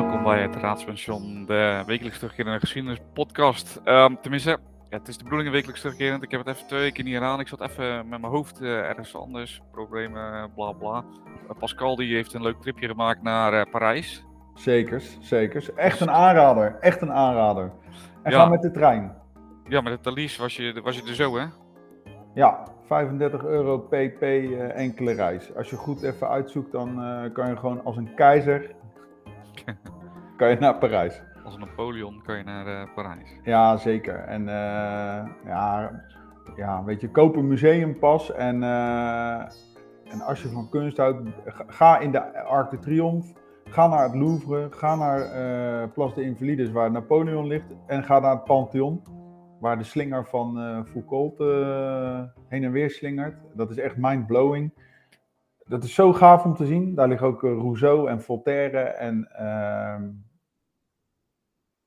welkom bij het Raadspension, de wekelijks terugkerende geschiedenis podcast. Ehm, tenminste, ja, het is de bedoeling wekelijks terugkerend. Ik heb het even twee weken niet gedaan. Ik zat even met mijn hoofd uh, ergens anders. Problemen, bla bla. Uh, Pascal die heeft een leuk tripje gemaakt naar uh, Parijs. Zekers, zekers. Echt een aanrader, echt een aanrader. En ja. ga met de trein. Ja, met de Thalys was je, was je er zo, hè? Ja, 35 euro pp enkele reis. Als je goed even uitzoekt, dan kan je gewoon als een keizer kan je naar Parijs. Als Napoleon kan je naar uh, Parijs. Ja, zeker. En uh, ja, ja, weet je, koop een museumpas en, uh, en als je van kunst houdt, ga in de Arc de Triomphe. Ga naar het Louvre, ga naar Place des Invalides waar Napoleon ligt en ga naar het Pantheon waar de slinger van Foucault heen en weer slingert. Dat is echt mind-blowing dat is zo gaaf om te zien. Daar liggen ook Rousseau en Voltaire en uh,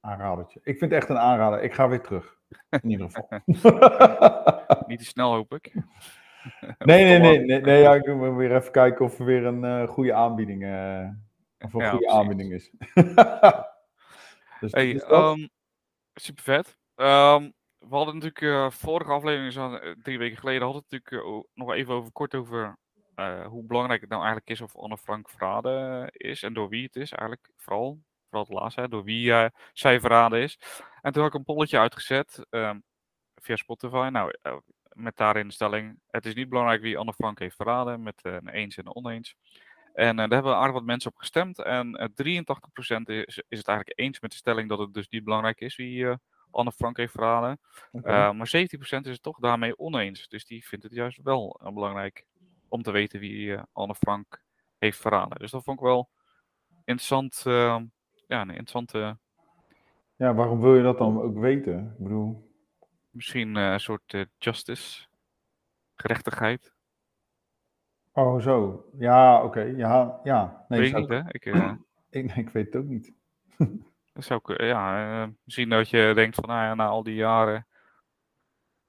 aanradertje. Ik vind het echt een aanrader. Ik ga weer terug. In ieder geval. Niet te snel, hoop ik. nee, nee, nee, nee, nee. Ja, ik moet weer even kijken of er weer een uh, goede aanbieding, uh, of een ja, goede aanbieding is. dus, hey, dus um, super vet. Um, we hadden natuurlijk uh, vorige aflevering, drie weken geleden, hadden we natuurlijk nog even over, kort over hoe belangrijk het nou eigenlijk is of Anne Frank verraden is en door wie het is eigenlijk, vooral, hè, door wie uh, zij verraden is. En toen had ik een polletje uitgezet um, via Spotify, nou, uh, met daarin de stelling, het is niet belangrijk wie Anne Frank heeft verraden, met een eens en een oneens. En daar hebben aardig wat mensen op gestemd en 83% is, is het eigenlijk eens met de stelling dat het dus niet belangrijk is wie Anne Frank heeft verraden. Okay. maar 17% is het toch daarmee oneens, dus die vindt het juist wel belangrijk om te weten wie uh, Anne Frank heeft verraden. Dus dat vond ik wel interessant. Uh, ja, een interessante. Ja, waarom wil je dat dan ook weten? Ik bedoel. Misschien uh, een soort justice, gerechtigheid. Oh, zo. Ja, oké. Okay. Ja, ja. Nee, weet je niet, hè? Ik, ik, ik, weet het ook niet. dat zou ik, ja, misschien dat je denkt van, nou ja, na al die jaren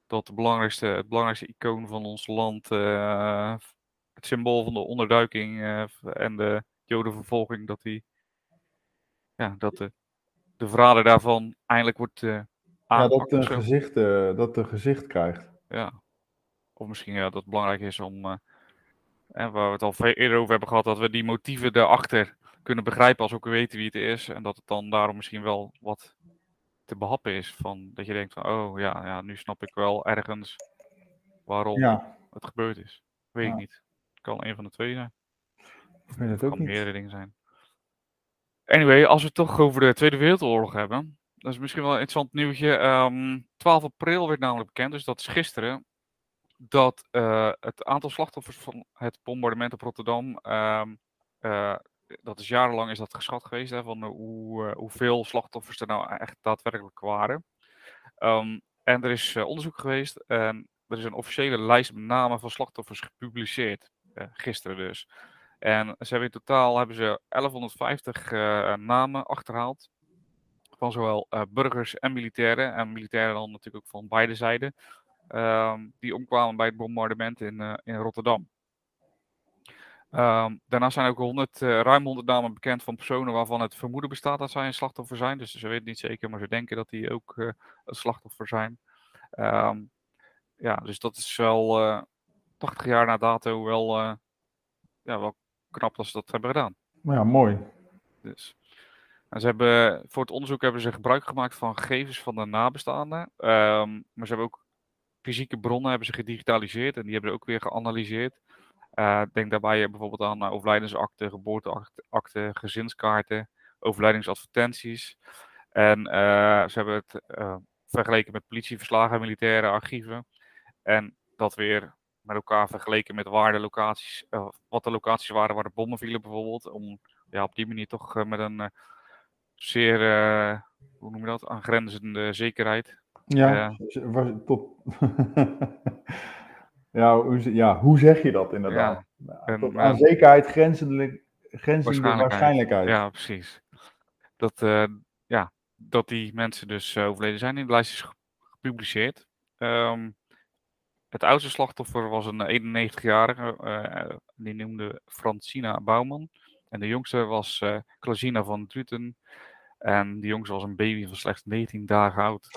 dat de belangrijkste, het belangrijkste icoon van ons land, uh, het symbool van de onderdruiking uh, en de jodenvervolging, dat, die, ja, dat de, de verrader daarvan eindelijk wordt uh, Ja, dat een gezicht, dat een gezicht krijgt. Ja. Of misschien ja, dat het belangrijk is om, en waar we het al eerder over hebben gehad, dat we die motieven daarachter kunnen begrijpen als we ook weten wie het is. En dat het dan daarom misschien wel wat te behappen is. Van, dat je denkt van, oh ja, ja nu snap ik wel ergens waarom ja. het gebeurd is. Weet ja. ik niet. Het kan een van de twee zijn. Ik weet het ook kan niet. meerdere dingen zijn. Anyway, als we het toch over de Tweede Wereldoorlog hebben. Dat is misschien wel een interessant nieuwtje. Um, 12 april werd namelijk bekend, dus dat is gisteren. Dat uh, het aantal slachtoffers van het bombardement op Rotterdam um, uh, dat is jarenlang is dat geschat geweest, van hoe, uh, hoeveel slachtoffers er nou echt daadwerkelijk waren. Um, en er is onderzoek geweest en er is een officiële lijst met namen van slachtoffers gepubliceerd, gisteren dus. En ze hebben in totaal hebben ze 1150 namen achterhaald, van zowel burgers en militairen, en militairen dan natuurlijk ook van beide zijden, um, die omkwamen bij het bombardement in, in Rotterdam. Um, daarnaast zijn ook 100, uh, ruim 100 namen bekend van personen waarvan het vermoeden bestaat dat zij een slachtoffer zijn. Dus ze weten niet zeker, maar ze denken dat die ook een slachtoffer zijn. Um, ja, dus dat is wel uh, 80 jaar na dato wel, ja, wel knap dat ze dat hebben gedaan. Ja, mooi. Dus. En ze hebben, voor het onderzoek hebben ze gebruik gemaakt van gegevens van de nabestaanden. Um, maar ze hebben ook fysieke bronnen hebben ze gedigitaliseerd en die hebben ze ook weer geanalyseerd. Uh, denk daarbij bijvoorbeeld aan uh, overlijdensakten, geboorteakten, gezinskaarten, overlijdingsadvertenties. En uh, ze hebben het vergeleken met politieverslagen, militaire archieven. En dat weer met elkaar vergeleken met waar de locaties, wat de locaties waren waar de bommen vielen bijvoorbeeld. Om ja, op die manier toch met een zeer, hoe noem je dat, aangrenzende zekerheid. Ja, tot... Ja, hoe, ja, hoe zeg je dat inderdaad? Ja, en, Tot aan zekerheid grenzende, grenzende waarschijnlijkheid. waarschijnlijkheid. Ja, precies. Dat, ja, dat die mensen dus overleden zijn. In de lijst is gepubliceerd. Um, het oudste slachtoffer was een 91-jarige. Uh, die noemde Francina Bouwman. En de jongste was uh, van Druten. En die jongste was een baby van slechts 19 dagen oud.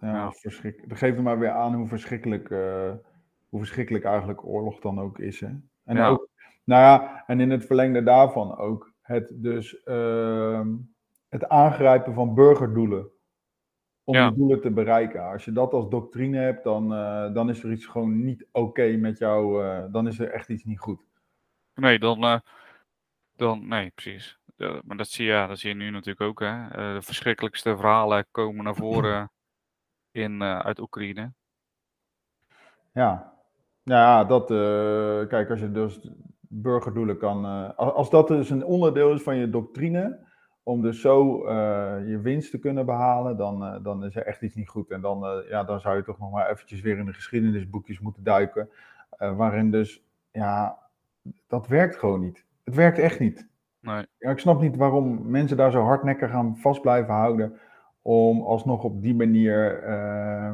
Ja, ja. verschrikkelijk. Dat geeft er maar weer aan hoe verschrikkelijk, uh, hoe verschrikkelijk eigenlijk oorlog dan ook is. Hè? En Ja. ook, nou ja, en in het verlengde daarvan ook het dus ehm, het aangrijpen van burgerdoelen om Ja. die doelen te bereiken. Als je dat als doctrine hebt, dan, eh, dan is er iets gewoon niet oké met jou. eh, dan is er echt iets niet goed. Nee, dan, eh, dan nee, precies. Maar dat zie, je, ja, dat zie je nu natuurlijk ook. Hè. De verschrikkelijkste verhalen komen naar voren in, uit Oekraïne. Ja, ja dat, kijk, als je dus burgerdoelen kan, als dat dus een onderdeel is van je doctrine, om dus zo eh, je winst te kunnen behalen, dan, eh, dan is er echt iets niet goed. En dan, eh, ja, dan zou je toch nog maar eventjes weer in de geschiedenisboekjes moeten duiken, waarin dus, ja, dat werkt gewoon niet. Het werkt echt niet. Nee. Ja, ik snap niet waarom mensen daar zo hardnekkig aan vast blijven houden, om alsnog op die manier, eh,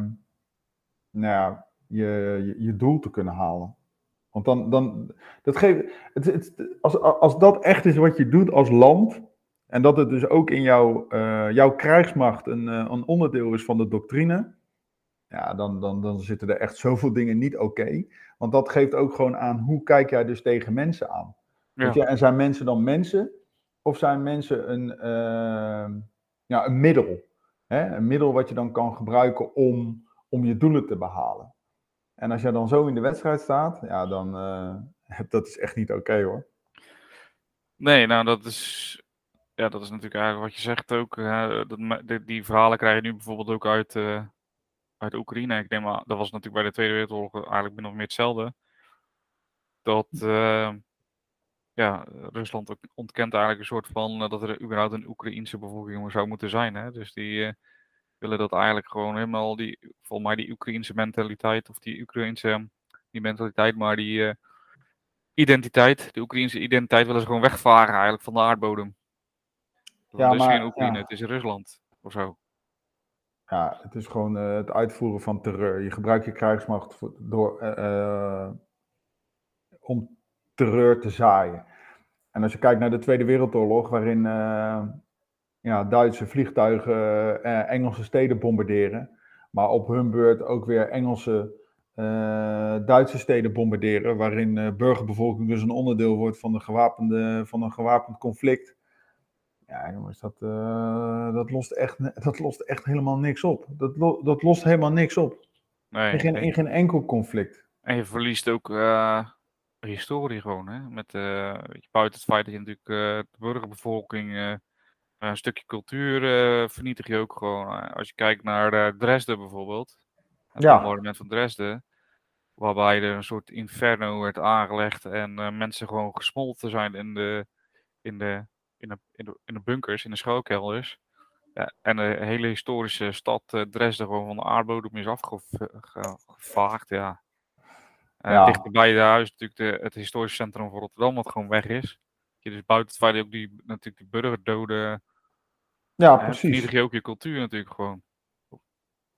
nou ja, je, je, je doel te kunnen halen. Want dan, dan dat geeft, het, het, als, als dat echt is wat je doet als land, en dat het dus ook in jouw, eh, jouw krijgsmacht een, eh, een onderdeel is van de doctrine, ja, dan, dan, dan zitten er echt zoveel dingen niet oké. Want dat geeft ook gewoon aan hoe kijk jij dus tegen mensen aan. Ja. Weet je? En zijn mensen dan mensen? Of zijn mensen een, eh, ja, een middel? Hè? Een middel wat je dan kan gebruiken om, om je doelen te behalen. En als je dan zo in de wedstrijd staat, ja, dan uh, dat is echt niet oké hoor. Nee, nou dat is, ja, dat is natuurlijk eigenlijk wat je zegt ook. hè, dat, die, verhalen krijg je nu bijvoorbeeld ook uit, uh, uit Oekraïne. Ik denk maar, dat was natuurlijk bij de Tweede Wereldoorlog eigenlijk min of meer hetzelfde. Dat uh, ja, Rusland ontkent eigenlijk een soort van uh, dat er überhaupt een Oekraïense bevolking zou moeten zijn. Hè? Dus die willen dat eigenlijk gewoon helemaal die, volgens mij die Oekraïense mentaliteit of die Oekraïense, die mentaliteit, maar die identiteit, de Oekraïense identiteit willen ze gewoon wegvaren eigenlijk van de aardbodem. Ja, het is maar, geen Oekraïne, ja. het is Rusland of zo. Ja, het is gewoon uh, het uitvoeren van terreur. Je gebruikt je krijgsmacht voor, door, uh, om terreur te zaaien. En als je kijkt naar de Tweede Wereldoorlog, waarin uh, ja, Duitse vliegtuigen Engelse steden bombarderen, maar op hun beurt ook weer Engelse, Duitse steden bombarderen, waarin de burgerbevolking dus een onderdeel wordt van, de gewapende, van een gewapend conflict. Ja, jongens, dat, uh, dat, lost echt, dat lost echt helemaal niks op. Dat, lo dat lost helemaal niks op. Nee, in, geen, in geen enkel conflict. En je verliest ook uh, historie gewoon, hè? Met, uh, buiten het feit dat je natuurlijk de burgerbevolking een stukje cultuur vernietig je ook gewoon. als je kijkt naar Dresden bijvoorbeeld, het ja. monument van Dresden, waarbij er een soort inferno werd aangelegd en mensen gewoon gesmolten zijn in de, in de in de, in, de, in de bunkers, in de schuilkelders. Ja, en de hele historische stad uh, Dresden gewoon van de aardbodem is afgevaagd. Ja. Uh, ja. Dichterbij de huis natuurlijk de, het historisch centrum van Rotterdam, wat gewoon weg is. Je dus buiten het feit dat ook die, natuurlijk die burgerdoden. Ja, uh, precies. Vernietig je ook je cultuur natuurlijk gewoon.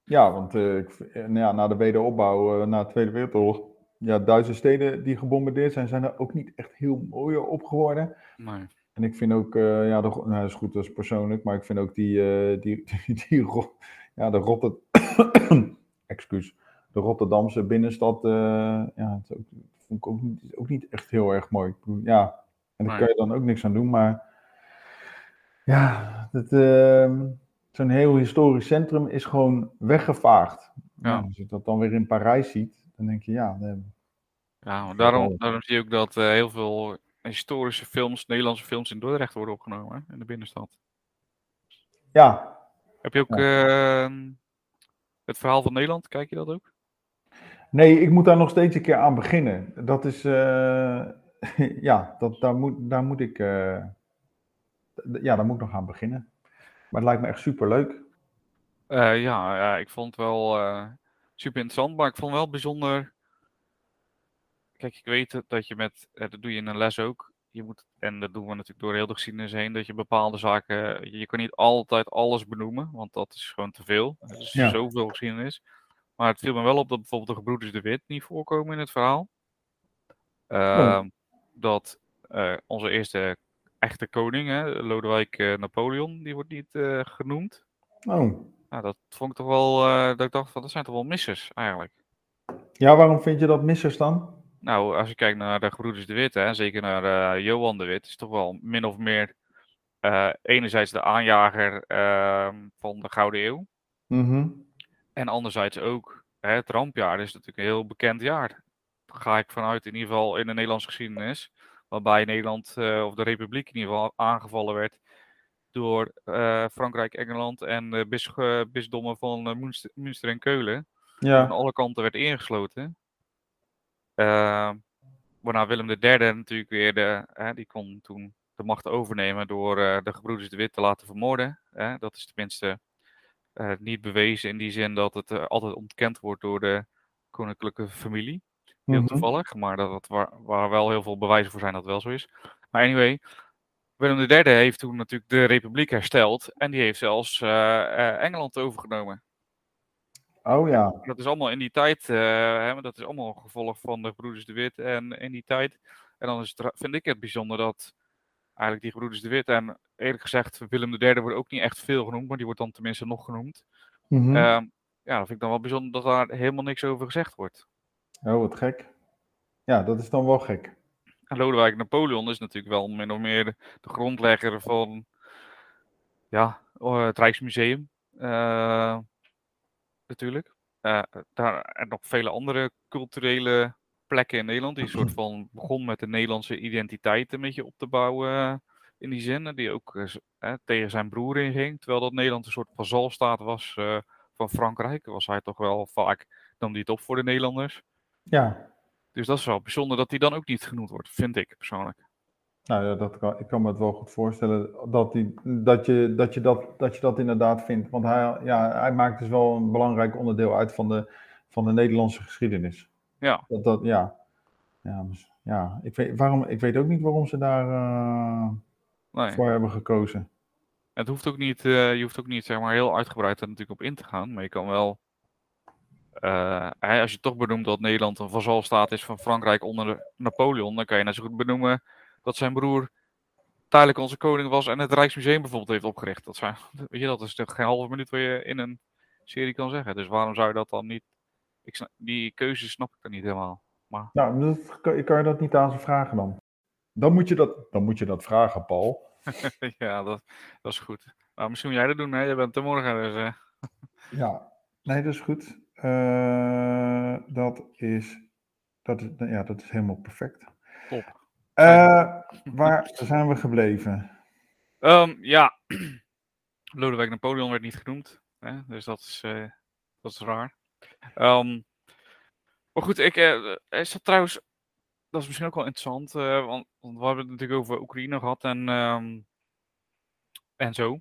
Ja, want ik, nou ja, na de wederopbouw, na de Tweede Wereldoorlog, ja, Duitse steden die gebombardeerd zijn, zijn er ook niet echt heel mooier op geworden. Nee. En ik vind ook, uh, ja, de, nou, dat is goed, dat is persoonlijk, maar ik vind ook die, uh, die, die, die, ja, de Rotterdam, excuus, de Rotterdamse binnenstad, uh, ja, het ook, vond ik ook niet, ook niet echt heel erg mooi. Ja, en daar kan je dan ook niks aan doen, maar ja, het, uh, zo'n heel historisch centrum is gewoon weggevaagd. Ja. Als je dat dan weer in Parijs ziet, dan denk je, ja, nee, Ja, daarom, daarom zie je ook dat heel veel historische films, Nederlandse films in Dordrecht worden opgenomen hè, in de binnenstad. ja, Heb je ook Ja. uh, het verhaal van Nederland? Kijk je dat ook? Nee, ik moet daar nog steeds een keer aan beginnen. Dat is, uh, ja, dat, daar, moet, daar moet ik, uh, ja, daar moet ik nog aan beginnen. Maar het lijkt me echt super leuk. Uh, ja, ja, ik vond het wel super interessant, maar ik vond het wel bijzonder. Kijk, ik weet dat je met, dat doe je in een les ook. Je moet, en dat doen we natuurlijk door heel de geschiedenis heen, dat je bepaalde zaken, je kan niet altijd alles benoemen, want dat is gewoon te veel. Er is Ja. zoveel geschiedenis. Maar het viel me wel op dat bijvoorbeeld de gebroeders de Wit niet voorkomen in het verhaal. Uh, Dat uh, onze eerste echte koning, hè, Lodewijk Napoleon, die wordt niet genoemd. Oh. Nou, dat vond ik toch wel, dat ik dacht van, dat zijn toch wel missers eigenlijk. Ja, waarom vind je dat missers dan? Nou, als je kijkt naar de gebroeders de Wit, hè, zeker naar uh, Johan de Wit, is toch wel min of meer uh, enerzijds de aanjager uh, van de Gouden Eeuw. Mm En anderzijds ook hè, het rampjaar is natuurlijk een heel bekend jaar. Daar ga ik vanuit, in ieder geval in de Nederlandse geschiedenis. Waarbij Nederland uh, of de Republiek in ieder geval aangevallen werd door Frankrijk, Engeland en de bis, bisdommen van Münster, Münster en Keulen. Ja. Aan alle kanten werd ingesloten. Uh, waarna Willem III natuurlijk weer, de, die kon toen de macht overnemen door uh, de gebroeders de Wit te laten vermoorden. Dat is tenminste uh, niet bewezen in die zin dat het uh, altijd ontkend wordt door de koninklijke familie. Heel mm -hmm. toevallig, maar dat, dat waar, waar, wel heel veel bewijzen voor zijn dat het wel zo is. Maar anyway, Willem III heeft toen natuurlijk de republiek hersteld en die heeft zelfs Engeland overgenomen. Oh ja. Dat is allemaal in die tijd, uh, hè, dat is allemaal een gevolg van de Broeders de Wit en in die tijd. En dan is het, vind ik het bijzonder dat eigenlijk die Broeders de Wit en eerlijk gezegd Willem III wordt ook niet echt veel genoemd, maar die wordt dan tenminste nog genoemd. Mm -hmm. uh, ja, dat vind ik dan wel bijzonder dat daar helemaal niks over gezegd wordt. Oh, wat gek. Ja, dat is dan wel gek. En Lodewijk Napoleon is natuurlijk wel min of meer de, de grondlegger van ja, het Rijksmuseum. Uh, natuurlijk. Uh, daar en nog vele andere culturele plekken in Nederland. Die soort van begon met de Nederlandse identiteit een beetje op te bouwen. Uh, in die zin. Die ook uh, tegen zijn broer inging. Terwijl dat Nederland een soort vazalstaat was van Frankrijk. Was hij toch wel vaak. nam die het op voor de Nederlanders. Ja. Dus dat is wel bijzonder dat hij dan ook niet genoemd wordt. Vind ik persoonlijk. Nou ja, dat kan, ik kan me het wel goed voorstellen dat, die, dat, je, dat, je dat, dat je dat inderdaad vindt. Want hij, ja, hij maakt dus wel een belangrijk onderdeel uit van de, van de Nederlandse geschiedenis. Ja. Dat, dat, ja. Ja, dus, ja. Ik, weet, waarom, ik weet ook niet waarom ze daar uh, nee. voor hebben gekozen. Het hoeft ook niet, uh, je hoeft ook niet zeg maar, heel uitgebreid er natuurlijk op in te gaan. Maar je kan wel, uh, als je toch benoemt dat Nederland een vazalstaat is van Frankrijk onder Napoleon, dan kan je net zo goed benoemen dat zijn broer tijdelijk onze koning was en het Rijksmuseum bijvoorbeeld heeft opgericht. Dat, zijn, weet je, dat is toch geen halve minuut wat je in een serie kan zeggen. Dus waarom zou je dat dan niet... Ik snap, die keuze snap ik dan niet helemaal. Maar... Nou, kan, je dat niet aan ze vragen dan? Dan moet je dat, dan moet je dat vragen, Paul. ja, dat, dat is goed. Nou, misschien moet jij dat doen, hè? Je bent er morgen, dus... Uh... Ja, nee, dat is goed. Uh, dat is... Dat is, ja, dat is helemaal perfect. Top. Uh, waar zijn we gebleven? Um, ja, Lodewijk Napoleon werd niet genoemd. Hè? Dus dat is, uh, dat is raar. Um, maar goed, ik, uh, is dat trouwens, dat is misschien ook wel interessant, want, want, we hebben het natuurlijk over Oekraïne gehad en, um, en zo.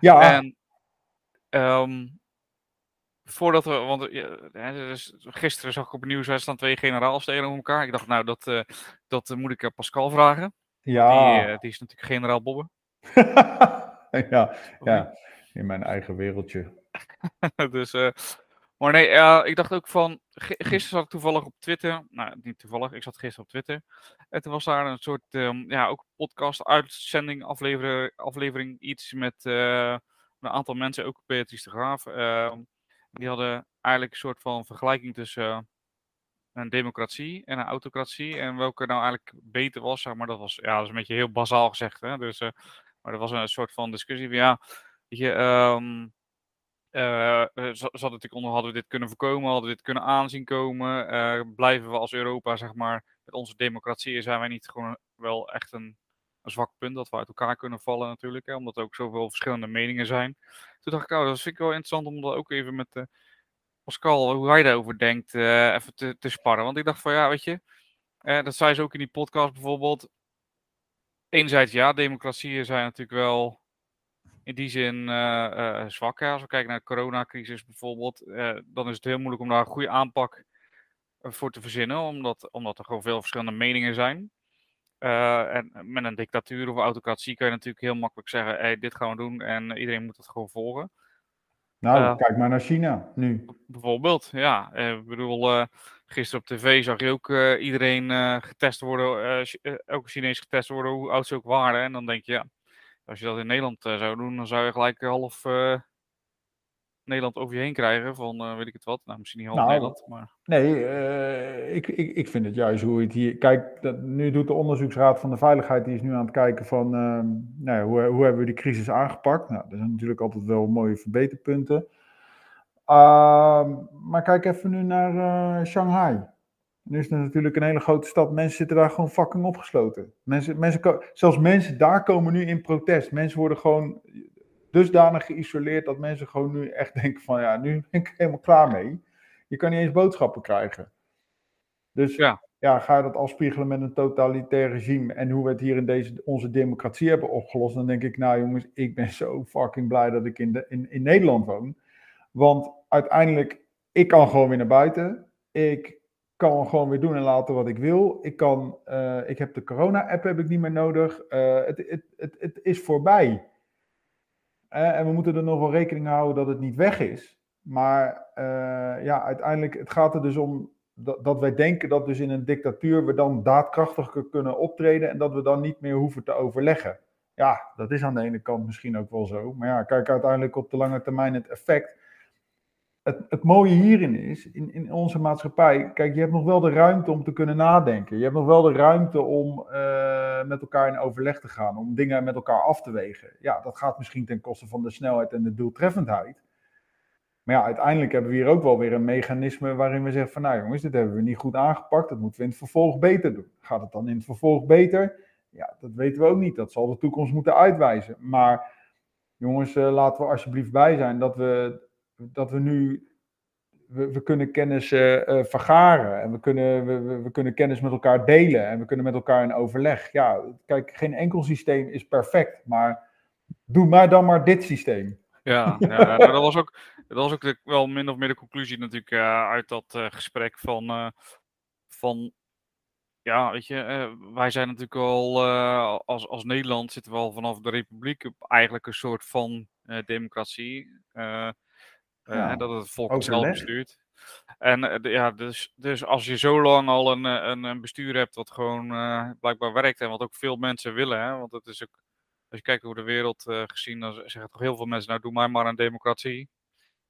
Ja. En voordat we, want ja, dus gisteren zag ik op het nieuws, er staan twee generaals tegen elkaar. Ik dacht, nou, dat, uh, dat uh, moet ik Pascal vragen. Ja. Die, uh, die is natuurlijk generaal Bobbe. ja, ja, in mijn eigen wereldje. dus, maar nee, ik dacht ook van, gisteren zat ik toevallig op Twitter, nou, niet toevallig, ik zat gisteren op Twitter. En toen was daar een soort, um, ja, ook podcast, uitzending, aflevering, aflevering iets met een aantal mensen, ook Beatrice de Graaf. Ehm, die hadden eigenlijk een soort van vergelijking tussen uh, een democratie en een autocratie. En welke nou eigenlijk beter was, zeg maar. Dat was, ja, dat is een beetje heel bazaal gezegd. Hè? Dus, uh, maar er was een soort van discussie van, ja, weet je, um, uh, zat natuurlijk onder, hadden we dit kunnen voorkomen, hadden we dit kunnen aanzien komen. blijven we als Europa, zeg maar, met onze democratie, zijn wij niet gewoon wel echt een, een zwak punt dat we uit elkaar kunnen vallen natuurlijk. Hè? Omdat er ook zoveel verschillende meningen zijn. Toen dacht ik, oh, dat vind ik wel interessant om dat ook even met uh, Pascal, hoe hij daarover denkt, uh, even te, te, sparren. Want ik dacht van, ja, weet je, uh, dat zei ze ook in die podcast bijvoorbeeld. Enerzijds, ja, democratieën zijn natuurlijk wel in die zin zwak. Als we kijken naar de coronacrisis bijvoorbeeld, dan is het heel moeilijk om daar een goede aanpak voor te verzinnen. Omdat, omdat er gewoon veel verschillende meningen zijn. Uh, en met een dictatuur of autocratie kan je natuurlijk heel makkelijk zeggen: hey, dit gaan we doen en iedereen moet het gewoon volgen. Nou, uh, kijk maar naar China nu. Bijvoorbeeld, ja. Uh, ik bedoel, gisteren op tv zag je ook iedereen getest worden, elke Chinees getest worden, hoe oud ze ook waren. En dan denk je, ja, als je dat in Nederland zou doen, dan zou je gelijk half Nederland over je heen krijgen van uh, weet ik het wat. Nou, misschien niet half nou, Nederland, maar... Nee, uh, ik, ik, ik vind het juist hoe het hier... Kijk, dat, nu doet de onderzoeksraad van de veiligheid, die is nu aan het kijken van... Uh, nou ja, hoe, hoe hebben we die crisis aangepakt? Nou, er zijn natuurlijk altijd wel mooie verbeterpunten. Ehm, maar kijk even nu naar eh, Shanghai. Nu is het natuurlijk een hele grote stad. Mensen zitten daar gewoon fucking opgesloten. Mensen, mensen, zelfs mensen daar komen nu in protest. Mensen worden gewoon dusdanig geïsoleerd dat mensen gewoon nu echt denken van ja, nu ben ik helemaal klaar mee. Je kan niet eens boodschappen krijgen. Dus ja, ja ga je dat afspiegelen met een totalitair regime en hoe we het hier in deze, onze democratie hebben opgelost, dan denk ik, nou jongens, ik ben zo fucking blij dat ik in, de, in, in Nederland woon. Want uiteindelijk, ik kan gewoon weer naar buiten. Ik kan gewoon weer doen en laten wat ik wil. Ik, kan, uh, ik heb de corona-app heb ik niet meer nodig. Uh, het, het, het, het is voorbij en we moeten er nog wel rekening houden dat het niet weg is. Maar uh, ja, uiteindelijk het gaat er dus om dat, dat, wij denken dat dus in een dictatuur we dan daadkrachtiger kunnen optreden en dat we dan niet meer hoeven te overleggen. Ja, dat is aan de ene kant misschien ook wel zo. Maar ja, kijk uiteindelijk op de lange termijn het effect het, mooie hierin is, in, in onze maatschappij, kijk, je hebt nog wel de ruimte om te kunnen nadenken. Je hebt nog wel de ruimte om uh, met elkaar in overleg te gaan, om dingen met elkaar af te wegen. Ja, dat gaat misschien ten koste van de snelheid en de doeltreffendheid. Maar ja, uiteindelijk hebben we hier ook wel weer een mechanisme waarin we zeggen van, nou jongens, dit hebben we niet goed aangepakt, dat moeten we in het vervolg beter doen. Gaat het dan in het vervolg beter? Ja, dat weten we ook niet. Dat zal de toekomst moeten uitwijzen. Maar jongens, uh, laten we alsjeblieft bij zijn dat we dat we nu, we, we kunnen kennis uh, vergaren en we kunnen, we, we, kunnen kennis met elkaar delen en we kunnen met elkaar in overleg. Ja, kijk, geen enkel systeem is perfect, maar doe maar dan maar dit systeem. Ja, ja dat was ook, dat was ook de, wel min of meer de conclusie natuurlijk uh, uit dat uh, gesprek van, van ja, weet je, wij zijn natuurlijk al als, als Nederland zitten we al vanaf de Republiek op eigenlijk een soort van democratie. Ja, dat het volk zelf bestuurt. En uh, ja, dus, dus als je zo lang al een, eh, een, een bestuur hebt wat gewoon uh, blijkbaar werkt en wat ook veel mensen willen, hè, want het is ook, als je kijkt hoe de wereld uh, gezien, dan zeggen toch heel veel mensen, nou doe maar maar een democratie.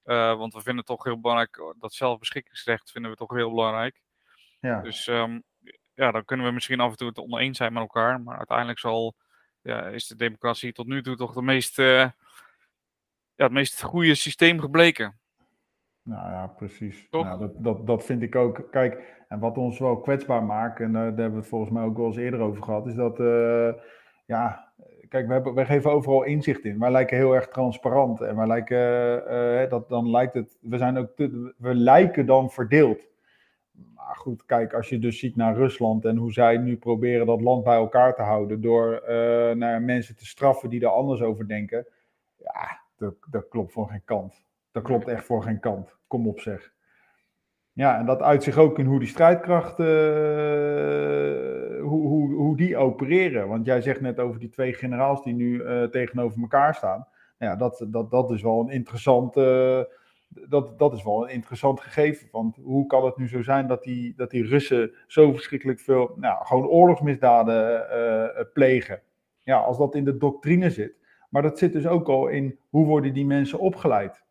want we vinden het toch heel belangrijk, dat zelfbeschikkingsrecht vinden we toch heel belangrijk. Ja. Dus um, ja, dan kunnen we misschien af en toe het oneens zijn met elkaar, maar uiteindelijk zal, ja, is de democratie tot nu toe toch de meest ja, het meest goede systeem gebleken. Nou ja, precies. Nou, dat, dat, dat vind ik ook. Kijk, en wat ons wel kwetsbaar maakt, en daar hebben we het volgens mij ook wel eens eerder over gehad, is dat, uh, ja, kijk, we, hebben, we geven overal inzicht in. Wij lijken heel erg transparant en wij lijken, uh, dat, dan lijkt het, we zijn ook, te, we lijken dan verdeeld. Maar goed, kijk, als je dus ziet naar Rusland en hoe zij nu proberen dat land bij elkaar te houden door naar mensen te straffen die er anders over denken. Ja, dat, dat klopt voor geen kant. Dat klopt echt voor geen kant. Kom op zeg. Ja, en dat uit zich ook in hoe die strijdkrachten, uh, hoe, hoe, hoe die opereren. Want jij zegt net over die twee generaals die nu uh, tegenover elkaar staan. Nou ja, dat, dat, dat is wel een interessant, uh, dat, dat is wel een interessant gegeven. Want hoe kan het nu zo zijn dat die, dat die Russen zo verschrikkelijk veel, nou, gewoon oorlogsmisdaden plegen? Ja, als dat in de doctrine zit, maar dat zit dus ook al in hoe worden die mensen opgeleid.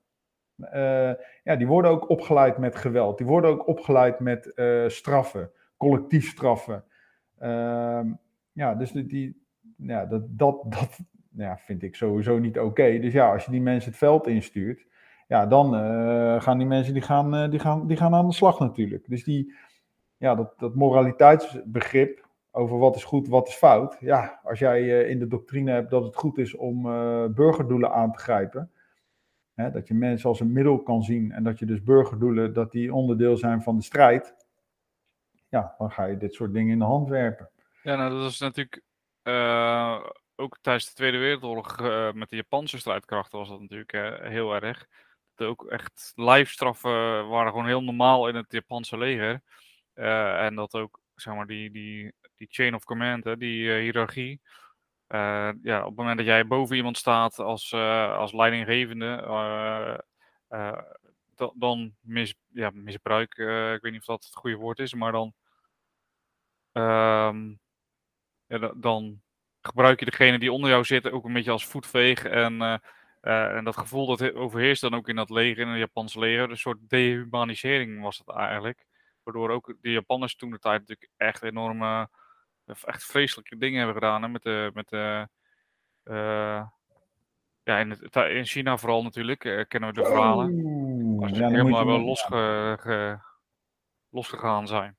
Uh, ja, die worden ook opgeleid met geweld. Die worden ook opgeleid met uh, straffen, collectief straffen. Uh, ja, dus die, ja, dat, dat, dat ja, vind ik sowieso niet oké. Dus ja, als je die mensen het veld instuurt, ja, dan uh, gaan die mensen die gaan, die gaan, die gaan aan de slag natuurlijk. Dus die, ja, dat, dat moraliteitsbegrip, over wat is goed, wat is fout. Ja, als jij uh, in de doctrine hebt dat het goed is om uh, burgerdoelen aan te grijpen, hè, dat je mensen als een middel kan zien en dat je dus burgerdoelen, dat die onderdeel zijn van de strijd, ja, dan ga je dit soort dingen in de hand werpen. Ja, nou dat is natuurlijk uh, ook tijdens de Tweede Wereldoorlog met de Japanse strijdkrachten was dat natuurlijk heel erg. Dat ook echt lijfstraffen waren gewoon heel normaal in het Japanse leger. en dat ook zeg maar, die, die die chain of command, hè, die uh, hiërarchie. Uh, ja, op het moment dat jij boven iemand staat als, uh, als leidinggevende, dat dan mis, ja, misbruik, ik weet niet of dat het goede woord is, maar dan, ehm, dan gebruik je degene die onder jou zitten ook een beetje als voetveeg. En, en dat gevoel dat overheerst dan ook in dat leger, in het Japanse leger. Een soort dehumanisering was het eigenlijk. Waardoor ook de Japanners toen de tijd natuurlijk echt enorme, echt vreselijke dingen hebben gedaan. Hè, met de, met de ja, in, het, in China vooral natuurlijk, uh, kennen we de verhalen. Als ze ja, helemaal wel losge, losgegaan zijn.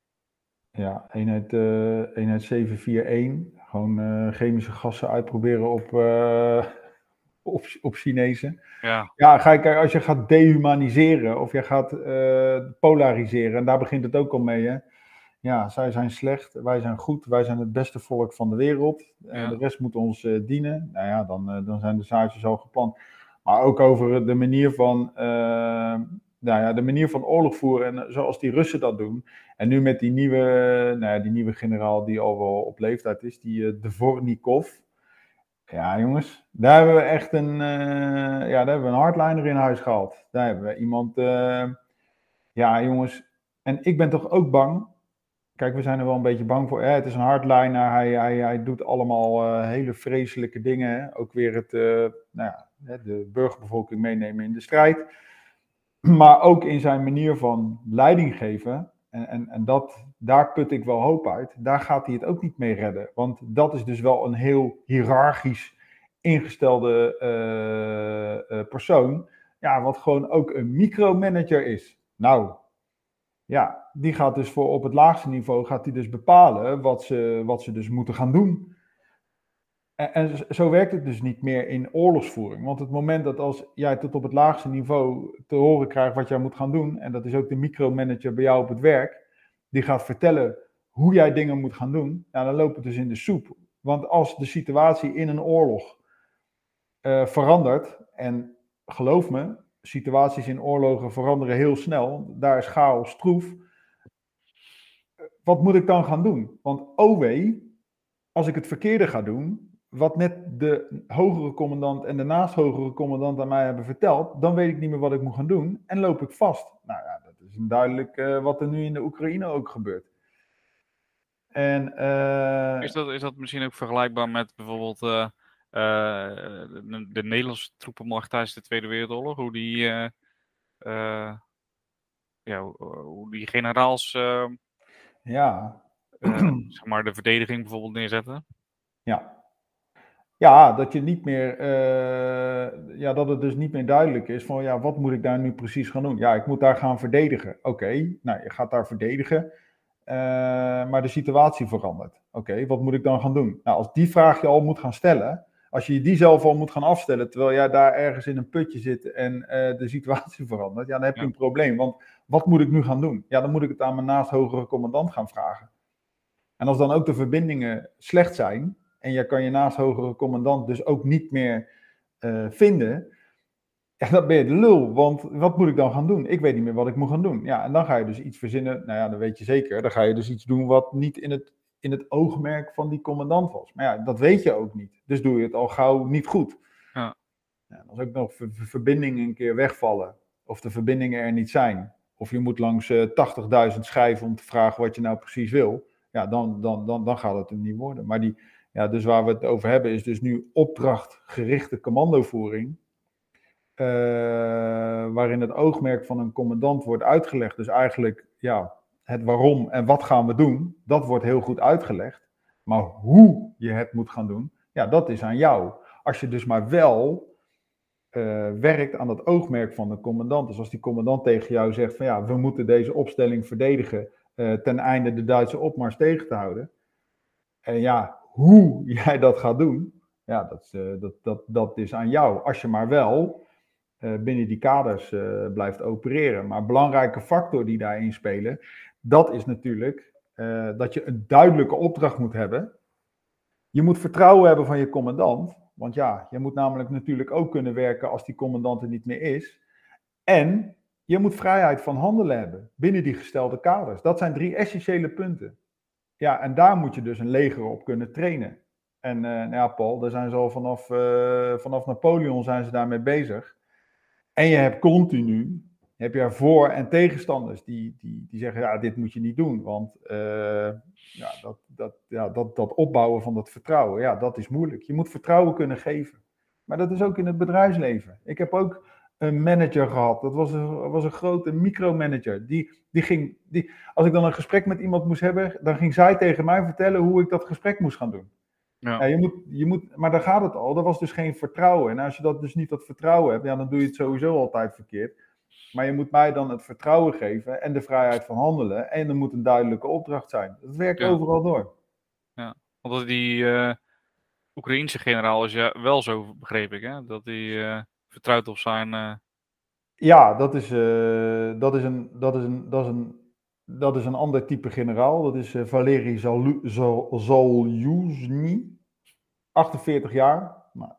Ja, eenheid, uh, eenheid 741. Gewoon uh, chemische gassen uitproberen op, op, op Chinezen. Ja, ja ga je, als je gaat dehumaniseren of je gaat polariseren, en daar begint het ook al mee, hè ja, zij zijn slecht, wij zijn goed, wij zijn het beste volk van de wereld. Ja. de rest moet ons uh, dienen. Nou ja, dan, uh, dan zijn de zaadjes al geplant. Maar ook over de manier van, uh, nou ja, de manier van oorlog voeren en zoals die Russen dat doen. En nu met die nieuwe, nou ja, die nieuwe generaal die al wel op leeftijd is, die Dvornikov. Ja, jongens, daar hebben we echt een, ja, daar hebben we een hardliner in huis gehaald. Daar hebben we iemand, ja, jongens. En ik ben toch ook bang Kijk, we zijn er wel een beetje bang voor. het is een hardliner. Hij, hij, hij doet allemaal uh, hele vreselijke dingen. Ook weer het, uh, nou ja, de burgerbevolking meenemen in de strijd. Maar ook in zijn manier van leiding geven. En, en, en dat, daar put ik wel hoop uit. Daar gaat hij het ook niet mee redden. Want dat is dus wel een heel hiërarchisch ingestelde uh, persoon. Ja, wat gewoon ook een micromanager is. Nou, ja, die gaat dus voor op het laagste niveau gaat die dus bepalen wat ze, wat ze dus moeten gaan doen. En, en, zo werkt het dus niet meer in oorlogsvoering. Want het moment dat als jij tot op het laagste niveau te horen krijgt wat jij moet gaan doen, en dat is ook de micromanager bij jou op het werk, die gaat vertellen hoe jij dingen moet gaan doen, ja, dan loopt het dus in de soep. Want als de situatie in een oorlog uh, verandert, en geloof me, situaties in oorlogen veranderen heel snel. Daar is chaos troef. Wat moet ik dan gaan doen? Want oh wee, als ik het verkeerde ga doen, wat net de hogere commandant en de naast hogere commandant aan mij hebben verteld, dan weet ik niet meer wat ik moet gaan doen en loop ik vast. Nou ja, dat is duidelijk uh, wat er nu in de Oekraïne ook gebeurt. En, uh, is, dat, is dat misschien ook vergelijkbaar met bijvoorbeeld uh, de, de, Nederlandse troepenmacht tijdens de Tweede Wereldoorlog, hoe die, ja, hoe die generaals ja. zeg maar de verdediging bijvoorbeeld neerzetten. Ja. Ja, dat je niet meer, ja, dat het dus niet meer duidelijk is van, ja, wat moet ik daar nu precies gaan doen? Ja, ik moet daar gaan verdedigen. Oké, nou, je gaat daar verdedigen, maar de situatie verandert. Oké, wat moet ik dan gaan doen? Nou, als die vraag je al moet gaan stellen, als je die zelf al moet gaan afstellen, terwijl jij daar ergens in een putje zit en uh, de situatie verandert, ja, dan heb je een probleem. Want wat moet ik nu gaan doen? Ja, dan moet ik het aan mijn naast hogere commandant gaan vragen. En als dan ook de verbindingen slecht zijn, en je kan je naast hogere commandant dus ook niet meer uh, vinden, ja, dan ben je de lul. Want wat moet ik dan gaan doen? Ik weet niet meer wat ik moet gaan doen. Ja, en dan ga je dus iets verzinnen. Nou ja, dan weet je zeker. Dan ga je dus iets doen wat niet in het in het oogmerk van die commandant was. Maar ja, dat weet je ook niet. Dus doe je het al gauw niet goed. Ja. Ja, als ook nog verbindingen een keer wegvallen, of de verbindingen er niet zijn, of je moet langs uh, eh, 80.000 schrijven om te vragen wat je nou precies wil, ja, dan, dan, dan, dan gaat het hem niet worden. Maar die, ja, dus waar we het over hebben, is dus nu opdrachtgerichte commandovoering. Uh, waarin het oogmerk van een commandant wordt uitgelegd. Dus eigenlijk, ja, het waarom en wat gaan we doen, dat wordt heel goed uitgelegd. Maar hoe je het moet gaan doen, ja, dat is aan jou. Als je dus maar wel uh, werkt aan het oogmerk van de commandant. Dus als die commandant tegen jou zegt van ja, we moeten deze opstelling verdedigen uh, ten einde de Duitse opmars tegen te houden. En ja, hoe jij dat gaat doen, ja, dat, uh, dat, dat, dat is aan jou. Als je maar wel binnen die kaders blijft opereren. Maar belangrijke factor die daarin spelen, dat is natuurlijk dat je een duidelijke opdracht moet hebben. Je moet vertrouwen hebben van je commandant. Want ja, je moet namelijk natuurlijk ook kunnen werken als die commandant er niet meer is. En je moet vrijheid van handelen hebben binnen die gestelde kaders. Dat zijn drie essentiële punten. Ja, en daar moet je dus een leger op kunnen trainen. En uh, nou ja, Paul, daar zijn ze al vanaf, uh, vanaf Napoleon zijn ze daarmee bezig. En je hebt continu heb je voor- en tegenstanders die, die, die zeggen, ja, dit moet je niet doen. Want uh, ja, dat, dat, ja, dat, dat opbouwen van dat vertrouwen, ja, dat is moeilijk. Je moet vertrouwen kunnen geven. Maar dat is ook in het bedrijfsleven. Ik heb ook een manager gehad. Dat was een, was een grote micromanager. Die, die ging, die, als ik dan een gesprek met iemand moest hebben, dan ging zij tegen mij vertellen hoe ik dat gesprek moest gaan doen. Ja. ja. je moet, je moet, maar daar gaat het al. Er was dus geen vertrouwen. En als je dat dus niet dat vertrouwen hebt, ja, dan doe je het sowieso altijd verkeerd. Maar je moet mij dan het vertrouwen geven en de vrijheid van handelen. En er moet een duidelijke opdracht zijn. Dat werkt overal door. Ja, want die uh, Oekraïense generaal is ja wel zo, begreep ik, hè? dat hij uh, vertrouwt op zijn. Uh... Ja, dat is, dat, is een, dat, is een, dat, is een, dat is een ander type generaal. Dat is Valery Zaluzny. 48 jaar. Nou,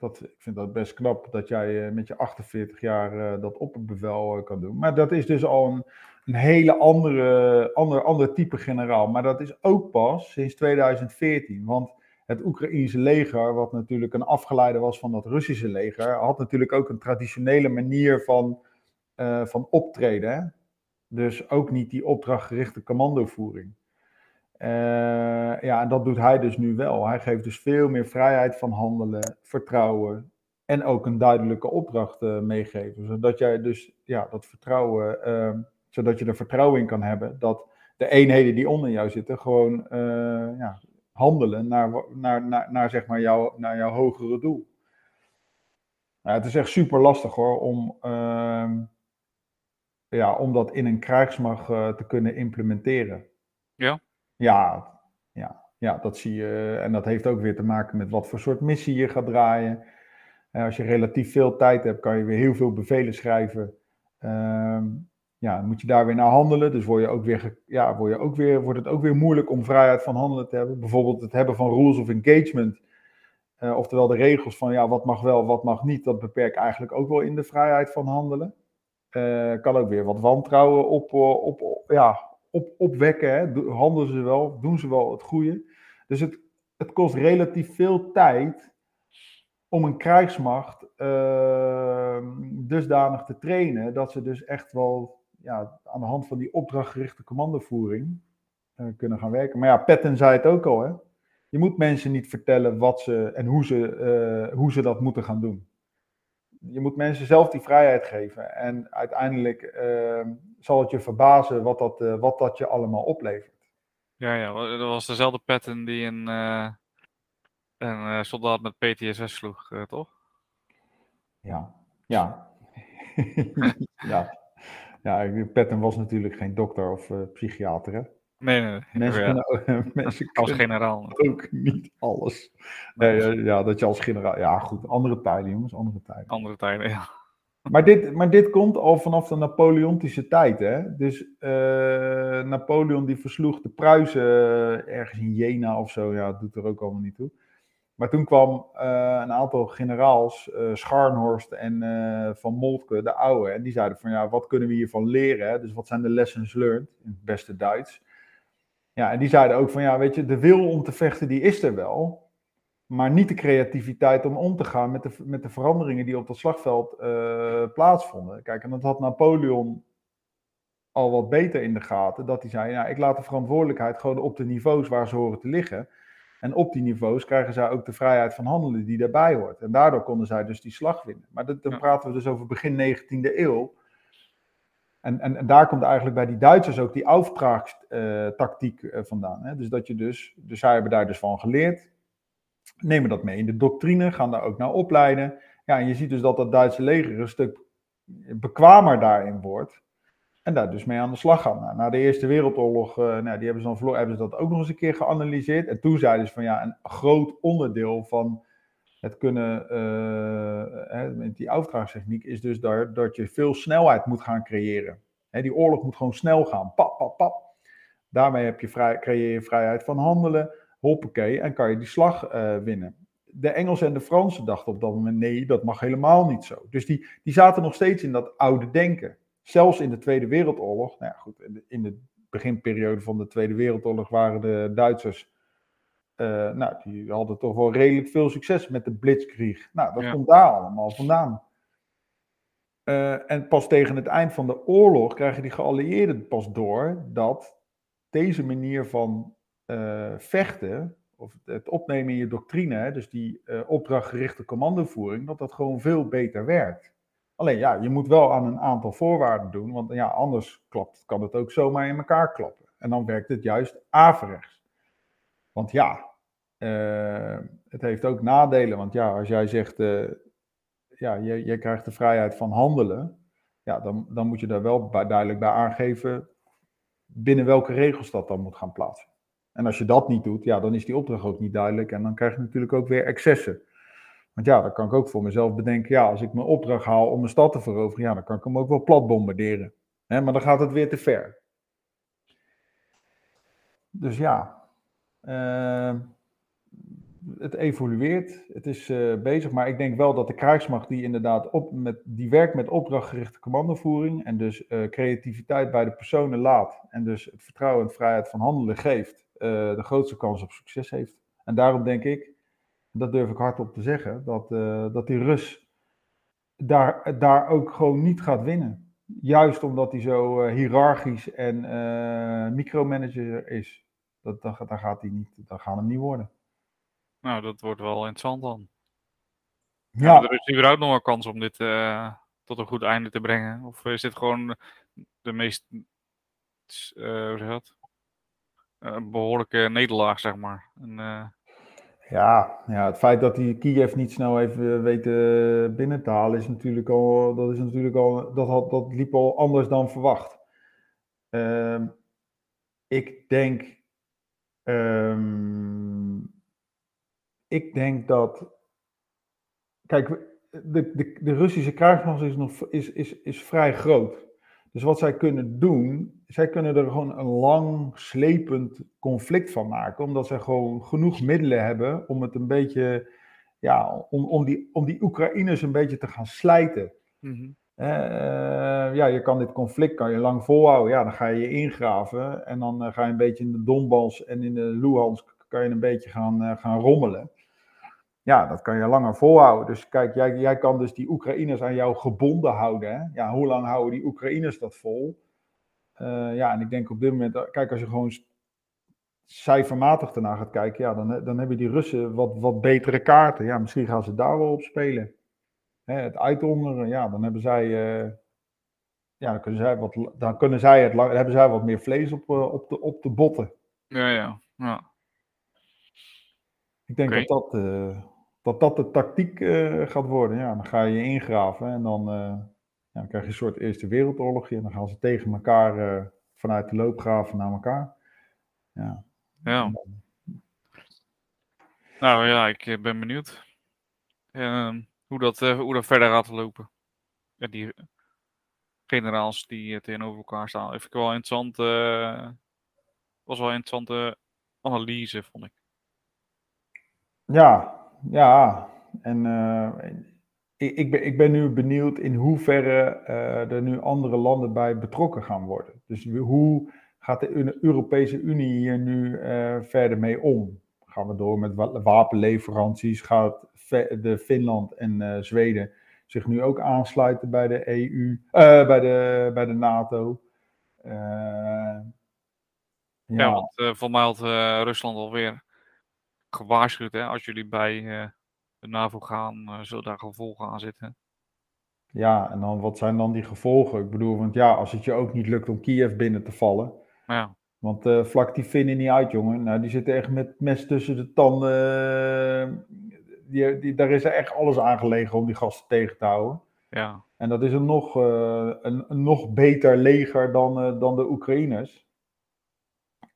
dat, ik vind dat best knap dat jij eh, met je 48 jaar uh, dat opperbevel uh, kan doen. Maar dat is dus al een, een hele andere, ander, ander type generaal. Maar dat is ook pas sinds 2014. Want het Oekraïense leger, wat natuurlijk een afgeleide was van dat Russische leger, had natuurlijk ook een traditionele manier van, van optreden. Hè? Dus ook niet die opdrachtgerichte commandovoering. Uh, ja, en dat doet hij dus nu wel. Hij geeft dus veel meer vrijheid van handelen, vertrouwen en ook een duidelijke opdracht uh, meegeven. Zodat jij dus ja, dat vertrouwen, uh, zodat je er vertrouwen in kan hebben dat de eenheden die onder jou zitten gewoon ja, handelen naar, naar, naar, naar, zeg maar jouw, naar jouw hogere doel. Nou, het is echt super lastig hoor om, ehm, ja, om dat in een krijgsmacht te kunnen implementeren. Ja. Ja, ja, ja, dat zie je. En dat heeft ook weer te maken met wat voor soort missie je gaat draaien. En als je relatief veel tijd hebt, kan je weer heel veel bevelen schrijven. Um, ja, moet je daar weer naar handelen. Dus word je ook weer, ja, word je ook weer, wordt het ook weer moeilijk om vrijheid van handelen te hebben. Bijvoorbeeld het hebben van rules of engagement. Uh, oftewel de regels van ja, wat mag wel, wat mag niet. Dat beperkt eigenlijk ook wel in de vrijheid van handelen. Kan ook weer wat wantrouwen op, op, op ja, op, opwekken. Hè? Handelen ze wel, doen ze wel het goede. Dus het, het kost relatief veel tijd om een krijgsmacht uh, dusdanig te trainen dat ze dus echt wel ja, aan de hand van die opdrachtgerichte commandovoering uh, kunnen gaan werken. Maar ja, Petten zei het ook al, hè? Je moet mensen niet vertellen wat ze en hoe ze, uh, hoe ze dat moeten gaan doen je moet mensen zelf die vrijheid geven. En uiteindelijk ehm, zal het je verbazen wat dat, uh, wat dat je allemaal oplevert. Ja, ja, dat was dezelfde pattern die een, uh, een uh, soldaat met PTSS sloeg, toch? Ja, ja. ja. Ja, Patton was natuurlijk geen dokter of psychiater, hè? Nee, nee, nee. Mensen, ja. kunnen, mensen als generaal. Ook niet alles. Nee, ja, dat je als generaal. Ja, goed. Andere tijden, jongens. Andere tijden. Andere tijden, ja. Maar dit, maar dit komt al vanaf de Napoleontische tijd, hè? Dus uh, Napoleon die versloeg de Pruisen uh, ergens in Jena of zo. Ja, dat doet er ook allemaal niet toe. Maar toen kwam uh, een aantal generaals, Scharnhorst en Van Moltke, de oude, en die zeiden van ja, wat kunnen we hiervan leren? Dus wat zijn de lessons learned in het beste Duits? Ja, en die zeiden ook van ja, weet je, de wil om te vechten, die is er wel. Maar niet de creativiteit om om te gaan met de, met de veranderingen die op dat slagveld uh, plaatsvonden. Kijk, en dat had Napoleon al wat beter in de gaten. Dat hij zei, ja, ik laat de verantwoordelijkheid gewoon op de niveaus waar ze horen te liggen. En op die niveaus krijgen zij ook de vrijheid van handelen die daarbij hoort. En daardoor konden zij dus die slag winnen. Maar dat, dan praten we dus over begin 19e eeuw. En, en, en, daar komt eigenlijk bij die Duitsers ook die auftraagstactiek uh, vandaan. Hè? Dus dat je dus, dus zij hebben daar dus van geleerd, nemen dat mee in de doctrine, gaan daar ook naar opleiden. Ja, en je ziet dus dat dat Duitse leger een stuk bekwamer daarin wordt. En daar dus mee aan de slag gaan. Nou, na de Eerste Wereldoorlog, uh, nou, die hebben ze dan hebben ze dat ook nog eens een keer geanalyseerd. En toen zeiden ze van ja, een groot onderdeel van het kunnen, uh, met die auftraagstechniek is dus daar, dat je veel snelheid moet gaan creëren. Hè, die oorlog moet gewoon snel gaan. Pap, pap, pap. Daarmee heb je vrij, creëer je vrijheid van handelen. Hoppakee, en kan je die slag uh, winnen. De Engelsen en de Fransen dachten op dat moment: nee, dat mag helemaal niet zo. Dus die, die zaten nog steeds in dat oude denken. Zelfs in de Tweede Wereldoorlog. Nou ja, goed, in de, in de beginperiode van de Tweede Wereldoorlog waren de Duitsers uh, nou, die hadden toch wel redelijk veel succes met de Blitzkrieg. Nou, dat komt daar allemaal vandaan. Uh, en pas tegen het eind van de oorlog krijgen die geallieerden pas door dat deze manier van uh, vechten, of het opnemen in je doctrine, dus die uh, opdrachtgerichte commandovoering, dat dat gewoon veel beter werkt. Alleen ja, je moet wel aan een aantal voorwaarden doen, want ja, anders klapt, kan het ook zomaar in elkaar klappen. En dan werkt het juist averechts. Want ja, uh, het heeft ook nadelen. Want ja, als jij zegt, ja, jij, jij, krijgt de vrijheid van handelen, ja, dan, dan moet je daar wel duidelijk bij aangeven binnen welke regels dat dan moet gaan plaatsen. En als je dat niet doet, ja, dan is die opdracht ook niet duidelijk en dan krijg je natuurlijk ook weer excessen. Want ja, dan kan ik ook voor mezelf bedenken, ja, als ik mijn opdracht haal om een stad te veroveren, ja, dan kan ik hem ook wel plat bombarderen. Maar dan gaat het weer te ver. Dus ja, uh, het evolueert, het is uh, bezig, maar ik denk wel dat de krijgsmacht die inderdaad op met, die werkt met opdrachtgerichte commandovoering en dus uh, creativiteit bij de personen laat en dus vertrouwen en vrijheid van handelen geeft, uh, de grootste kans op succes heeft. En daarom denk ik, dat durf ik hardop te zeggen, dat, dat die Rus daar, daar ook gewoon niet gaat winnen. Juist omdat hij zo hiërarchisch en micromanager is. Dat, dat, dat, gaat hij niet, dat gaat hem niet worden. Nou, dat wordt wel interessant dan. Ja. ja er is überhaupt nog een kans om dit uh, tot een goed einde te brengen? Of is dit gewoon de meest, uh, hoe zeg dat? Een behoorlijke nederlaag, zeg maar. En, uh... ja, ja, het feit dat hij Kiev niet snel even weet binnen te halen, is natuurlijk al, dat is natuurlijk al, dat, had, dat liep al anders dan verwacht. Ehm, ik denk Um, ik denk dat. Kijk, de, de, de Russische krijgsmacht is, nog, is, is, is vrij groot. Dus wat zij kunnen doen, zij kunnen er gewoon een lang slepend conflict van maken, omdat zij gewoon genoeg middelen hebben om het een beetje, ja, om, om, die, om die Oekraïners een beetje te gaan slijten. Mm -hmm. Uh, ja, je kan dit conflict kan je lang volhouden. Ja, dan ga je je ingraven en dan uh, ga je een beetje in de Donbass en in de Luhansk kan je een beetje gaan, uh, gaan rommelen. Ja, dat kan je langer volhouden. Dus kijk, jij, jij kan dus die Oekraïners aan jou gebonden houden. Hè? Ja, hoe lang houden die Oekraïners dat vol? ja, en ik denk op dit moment, kijk, als je gewoon cijfermatig ernaar gaat kijken, ja, dan, dan hebben die Russen wat, wat betere kaarten. Ja, misschien gaan ze daar wel op spelen het uithongeren, ja, dan hebben zij, uh, ja, dan kunnen zij wat, dan kunnen zij het, hebben zij wat meer vlees op, op, de, op de botten. Ja, ja, ja. Ik denk okay. dat, dat, uh, dat dat de tactiek gaat worden. Ja, dan ga je je ingraven en dan, ja, dan krijg je een soort Eerste Wereldoorlogje. En dan gaan ze tegen elkaar vanuit de loopgraven naar elkaar. Ja. ja. Nou ja, ik ben benieuwd. Uh, hoe dat, uh, hoe dat verder gaat lopen. Ja, die generaals die uh, tegenover elkaar staan. Vind ik wel interessant. Was wel een interessante analyse, vond ik. Ja, ja. En ik, ik, ben, ik ben nu benieuwd in hoeverre er nu andere landen bij betrokken gaan worden. Dus hoe gaat de Europese Unie hier nu verder mee om? Gaan we door met wapenleveranties? Gaat de Finland en Zweden zich nu ook aansluiten bij de EU, eh, bij, de, bij de NATO. Ja. ja, want uh, Rusland alweer gewaarschuwd, hè, als jullie bij de NAVO gaan, zullen daar gevolgen aan zitten. Ja, en dan wat zijn dan die gevolgen? Ik bedoel, want ja, als het je ook niet lukt om Kiev binnen te vallen. Ja. Want uh, vlak die vinden niet uit, jongen. Nou, die zitten echt met mes tussen de tanden die, die, daar is er echt alles aan gelegen om die gasten tegen te houden. Ja. En dat is een nog, uh, een, een, nog beter leger dan, uh, dan de Oekraïners.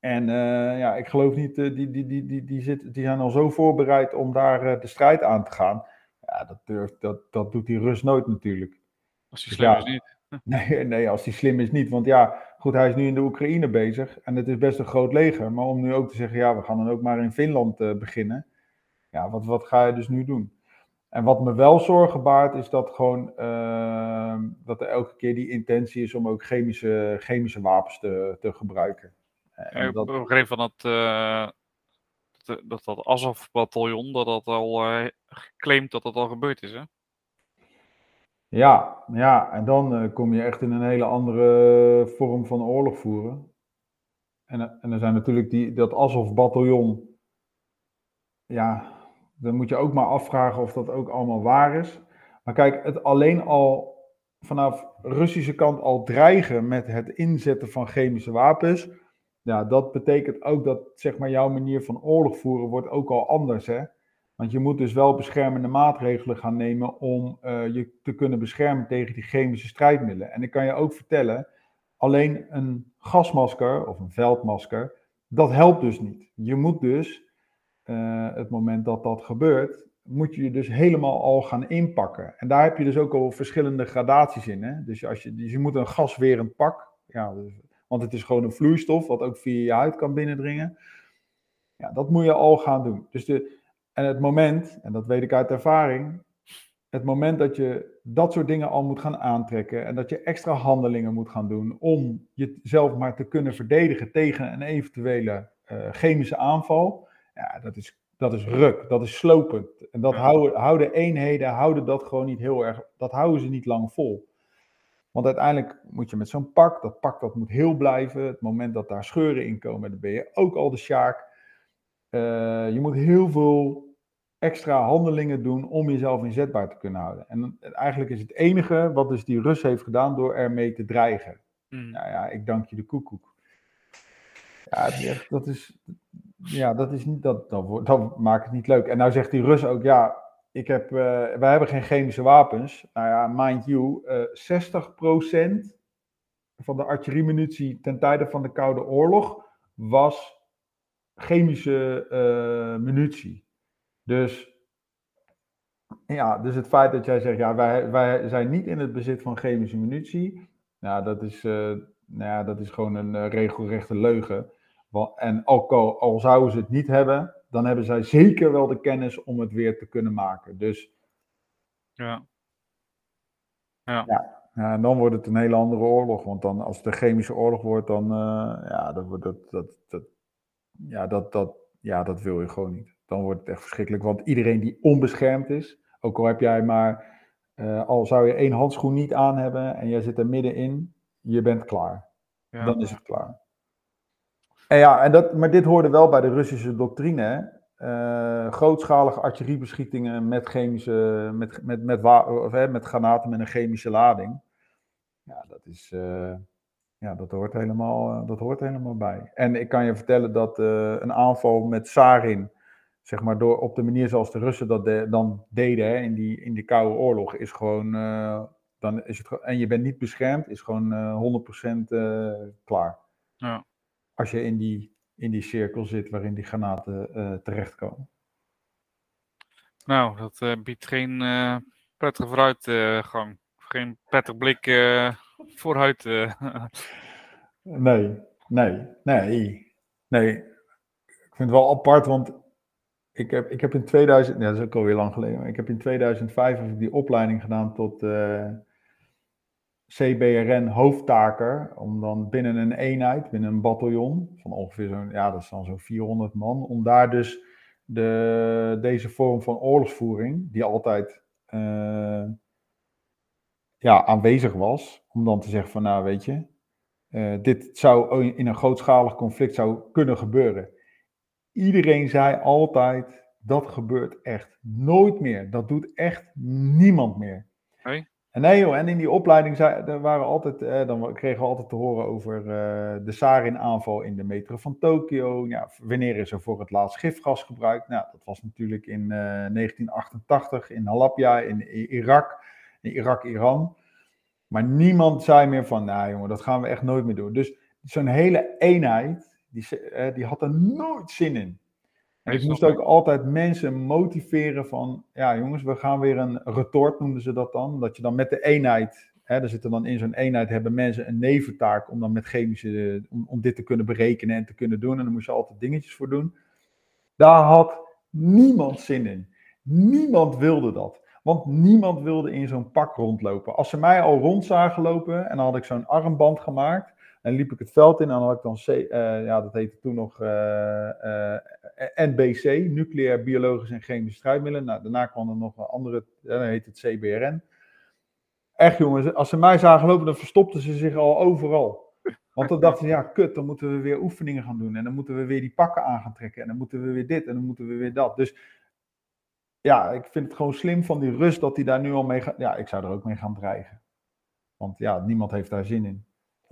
En uh, ja, ik geloof niet, die, die, die, die, die, zit, die zijn al zo voorbereid om daar de strijd aan te gaan. Ja, dat, durft, dat, dat doet die Rus nooit natuurlijk. Als hij slim ja, is niet. Nee, nee, als hij slim is niet. Want ja, goed, hij is nu in de Oekraïne bezig. En het is best een groot leger. Maar om nu ook te zeggen, ja, we gaan dan ook maar in Finland beginnen ja, wat, wat ga je dus nu doen? En wat me wel zorgen baart, is dat gewoon uh, dat er elke keer die intentie is om ook chemische, chemische wapens te, te gebruiken. En dat... Ik begreep van dat, uh, dat, dat, dat Azov-bataljon, dat dat al uh, claimt dat dat al gebeurd is, hè? Ja, ja, en dan eh, kom je echt in een hele andere vorm van oorlog voeren. En, eh, en er zijn natuurlijk die, dat Azov-bataljon. Ja, dan moet je ook maar afvragen of dat ook allemaal waar is. Maar kijk, het alleen al vanaf Russische kant al dreigen met het inzetten van chemische wapens. Ja, dat betekent ook dat zeg maar, jouw manier van oorlog voeren wordt ook al anders. Hè? Want je moet dus wel beschermende maatregelen gaan nemen om uh, je te kunnen beschermen tegen die chemische strijdmiddelen. En ik kan je ook vertellen, alleen een gasmasker of een veldmasker, dat helpt dus niet. Je moet dus, uh, het moment dat dat gebeurt, moet je je dus helemaal al gaan inpakken. En daar heb je dus ook al verschillende gradaties in. Hè? Dus, als je, dus je moet een gaswerend pak, ja, dus, want het is gewoon een vloeistof wat ook via je huid kan binnendringen. Ja, dat moet je al gaan doen. Dus de, en het moment, en dat weet ik uit ervaring, het moment dat je dat soort dingen al moet gaan aantrekken en dat je extra handelingen moet gaan doen om jezelf maar te kunnen verdedigen tegen een eventuele uh, chemische aanval, ja, dat is, dat is ruk, dat is slopend. En dat houden, houden eenheden, houden dat gewoon niet heel erg, dat houden ze niet lang vol. Want uiteindelijk moet je met zo'n pak, dat pak dat moet heel blijven. Het moment dat daar scheuren in komen, dan ben je ook al de sjaak. Uh, je moet heel veel extra handelingen doen om jezelf inzetbaar te kunnen houden. En eigenlijk is het enige wat dus die Rus heeft gedaan door ermee te dreigen. Mm. Nou ja, ik dank je de koekoek. Ja, dat is, ja, dat is niet, dat, dat, dat maakt het niet leuk. En nou zegt die Rus ook, ja, ik heb, uh, wij hebben geen chemische wapens. Nou ja, mind you, uh, 60% van de artilleriemunitie ten tijde van de Koude Oorlog was chemische uh, munitie. Dus, ja, dus het feit dat jij zegt, ja, wij, wij zijn niet in het bezit van chemische munitie, nou, dat is, nou ja, dat is gewoon een regelrechte leugen. En al, al zouden ze het niet hebben, dan hebben zij zeker wel de kennis om het weer te kunnen maken. Dus. Ja. Ja. ja. En dan wordt het een hele andere oorlog. Want dan, als het een chemische oorlog wordt, dan. Uh, ja, dat, dat, dat, dat, ja, dat, dat, ja, dat wil je gewoon niet dan wordt het echt verschrikkelijk. Want iedereen die onbeschermd is, ook al heb jij maar, uh, al zou je één handschoen niet aan hebben en jij zit er middenin, je bent klaar. Ja. Dan is het klaar. Ja, en dat, maar dit hoorde wel bij de Russische doctrine. Uh, grootschalige artilleriebeschietingen met chemische, met, met, met, of, hè, met granaten met een chemische lading. Ja, dat is, uh, ja, dat hoort helemaal, dat hoort helemaal bij. En ik kan je vertellen dat een aanval met sarin zeg maar, door, op de manier zoals de Russen dat dan deden hè, in, die, in die Koude Oorlog, is gewoon, dan is het, en je bent niet beschermd, is gewoon uh, 100% uh, klaar. Ja. Als je in die, in die cirkel zit waarin die granaten uh, terechtkomen. Nou, dat uh, biedt geen prettige vooruitgang. geen prettig blik vooruit. nee, nee, nee, nee. Ik vind het wel apart, want ik heb, ik heb in 2000, ja, dat is ook alweer lang geleden, maar ik heb in 2005 heb ik die opleiding gedaan tot eh, CBRN hoofdtaker, om dan binnen een eenheid, binnen een bataljon, van ongeveer zo'n, ja, dat is dan zo'n 400 man, om daar dus de, deze vorm van oorlogsvoering, die altijd uh, ja, aanwezig was, om dan te zeggen van, nou weet je, uh, dit zou in een grootschalig conflict zou kunnen gebeuren Iedereen zei altijd, dat gebeurt echt nooit meer. Dat doet echt niemand meer. Nee? En nee joh, en in die opleiding waren altijd, eh, dan kregen we altijd te horen over uh, de sarin-aanval in de metro van Tokio. Wanneer is er voor het laatst gifgas gebruikt? Nou, dat was natuurlijk in uh, 1988 in Halabja in Irak, in Irak-Iran. Maar niemand zei meer van, nou jongen, dat gaan we echt nooit meer doen. Dus zo'n hele eenheid, die, die had er nooit zin in. En ik moest ook altijd mensen motiveren van, ja jongens, we gaan weer een retort noemden ze dat dan. Dat je dan met de eenheid, hè, er zitten dan in zo'n eenheid, hebben mensen een neventaak om dan met chemische, om, om dit te kunnen berekenen en te kunnen doen. En dan moest je altijd dingetjes voor doen. Daar had niemand zin in. Niemand wilde dat. Want niemand wilde in zo'n pak rondlopen. Als ze mij al rond zagen lopen en dan had ik zo'n armband gemaakt, en liep ik het veld in en dan had ik dan, uh, ja, dat heette toen nog uh, uh, NBC, Nucleair, Biologisch en Chemische Strijdmiddelen. Nou, daarna kwam er nog een andere, dat heet het CBRN. Echt jongens, als ze mij zagen lopen, dan verstopten ze zich al overal. Want dan dachten ze, ja, kut, dan moeten we weer oefeningen gaan doen. En dan moeten we weer die pakken aan gaan trekken. En dan moeten we weer dit en dan moeten we weer dat. Dus ja, ik vind het gewoon slim van die rust dat hij daar nu al mee gaat. Ja, ik zou er ook mee gaan dreigen. Want ja, niemand heeft daar zin in.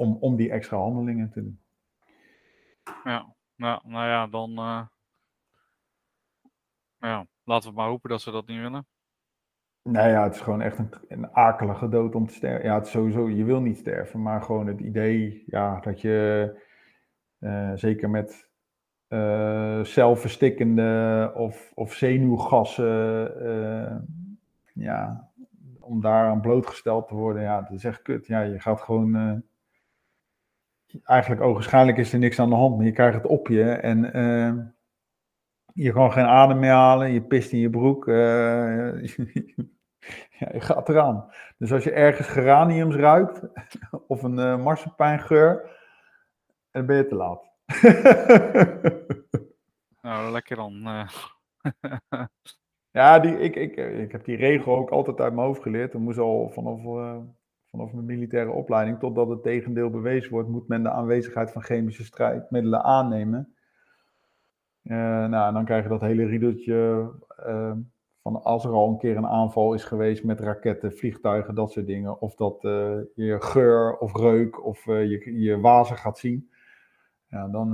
Om, om die extra handelingen te doen. Ja, nou, nou ja, dan. Uh, ja, laten we maar hopen dat ze dat niet willen. Nee, ja, het is gewoon echt een, een akelige dood om te sterven. Ja, het is sowieso, je wil niet sterven, maar gewoon het idee ja, dat je, uh, zeker met uh, zelfverstikkende of, of zenuwgassen, uh, ja, om daaraan blootgesteld te worden, ja, dat is echt kut. Ja, je gaat gewoon, eigenlijk ogenschijnlijk is er niks aan de hand, maar je krijgt het op je en je kan geen adem meer halen, je pist in je broek. Uh, ja, je gaat eraan. Dus als je ergens geraniums ruikt, of een uh, marsepeingeur, dan ben je te laat. nou, lekker dan. Uh. ja, die, ik, ik, ik heb die regel ook altijd uit mijn hoofd geleerd. Dat moest al vanaf, vanaf mijn militaire opleiding, totdat het tegendeel bewezen wordt, moet men de aanwezigheid van chemische strijdmiddelen aannemen. Uh, nou, dan krijg je dat hele riedeltje uh, van als er al een keer een aanval is geweest met raketten, vliegtuigen, dat soort dingen. Of dat uh, je geur of reuk of je, je wazen gaat zien. Ja, dan,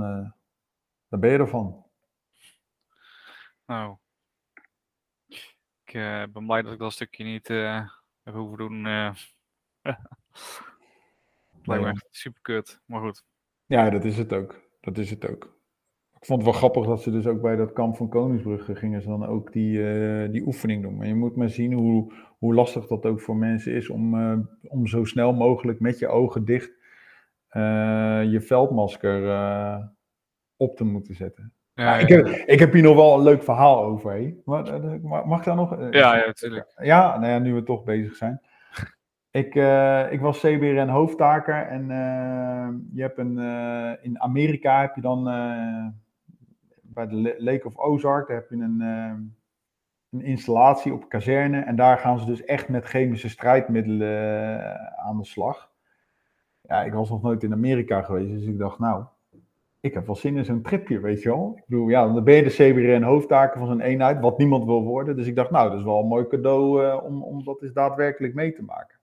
dan ben je ervan. Nou, ik ben blij dat ik dat stukje niet heb hoeven doen. Lijkt me echt super kut, maar goed. Ja, dat is het ook. Dat is het ook. Ik vond het wel grappig dat ze dus ook bij dat kamp van Koningsbrugge gingen ze dan ook die, uh, die oefening doen. Maar je moet maar zien hoe, hoe lastig dat ook voor mensen is om, uh, om zo snel mogelijk met je ogen dicht uh, je veldmasker op te moeten zetten. Ja, ik, heb, ik heb hier nog wel een leuk verhaal over. Hé. Mag, mag ik daar nog? Ja, ja, natuurlijk. Ja, nou ja, nu we toch bezig zijn. Ik, uh, ik was CBRN hoofdtaker en uh, je hebt een, uh, in Amerika heb je dan bij de Lake of Ozark, daar heb je een, een installatie op kazerne. En daar gaan ze dus echt met chemische strijdmiddelen eh, aan de slag. Ja, ik was nog nooit in Amerika geweest, dus ik dacht, nou, ik heb wel zin in zo'n tripje, weet je wel. Ik bedoel, ja, dan ben je de CBRN hoofdtaken van zo'n eenheid, wat niemand wil worden. Dus ik dacht, nou, dat is wel een mooi cadeau om, om dat eens daadwerkelijk mee te maken.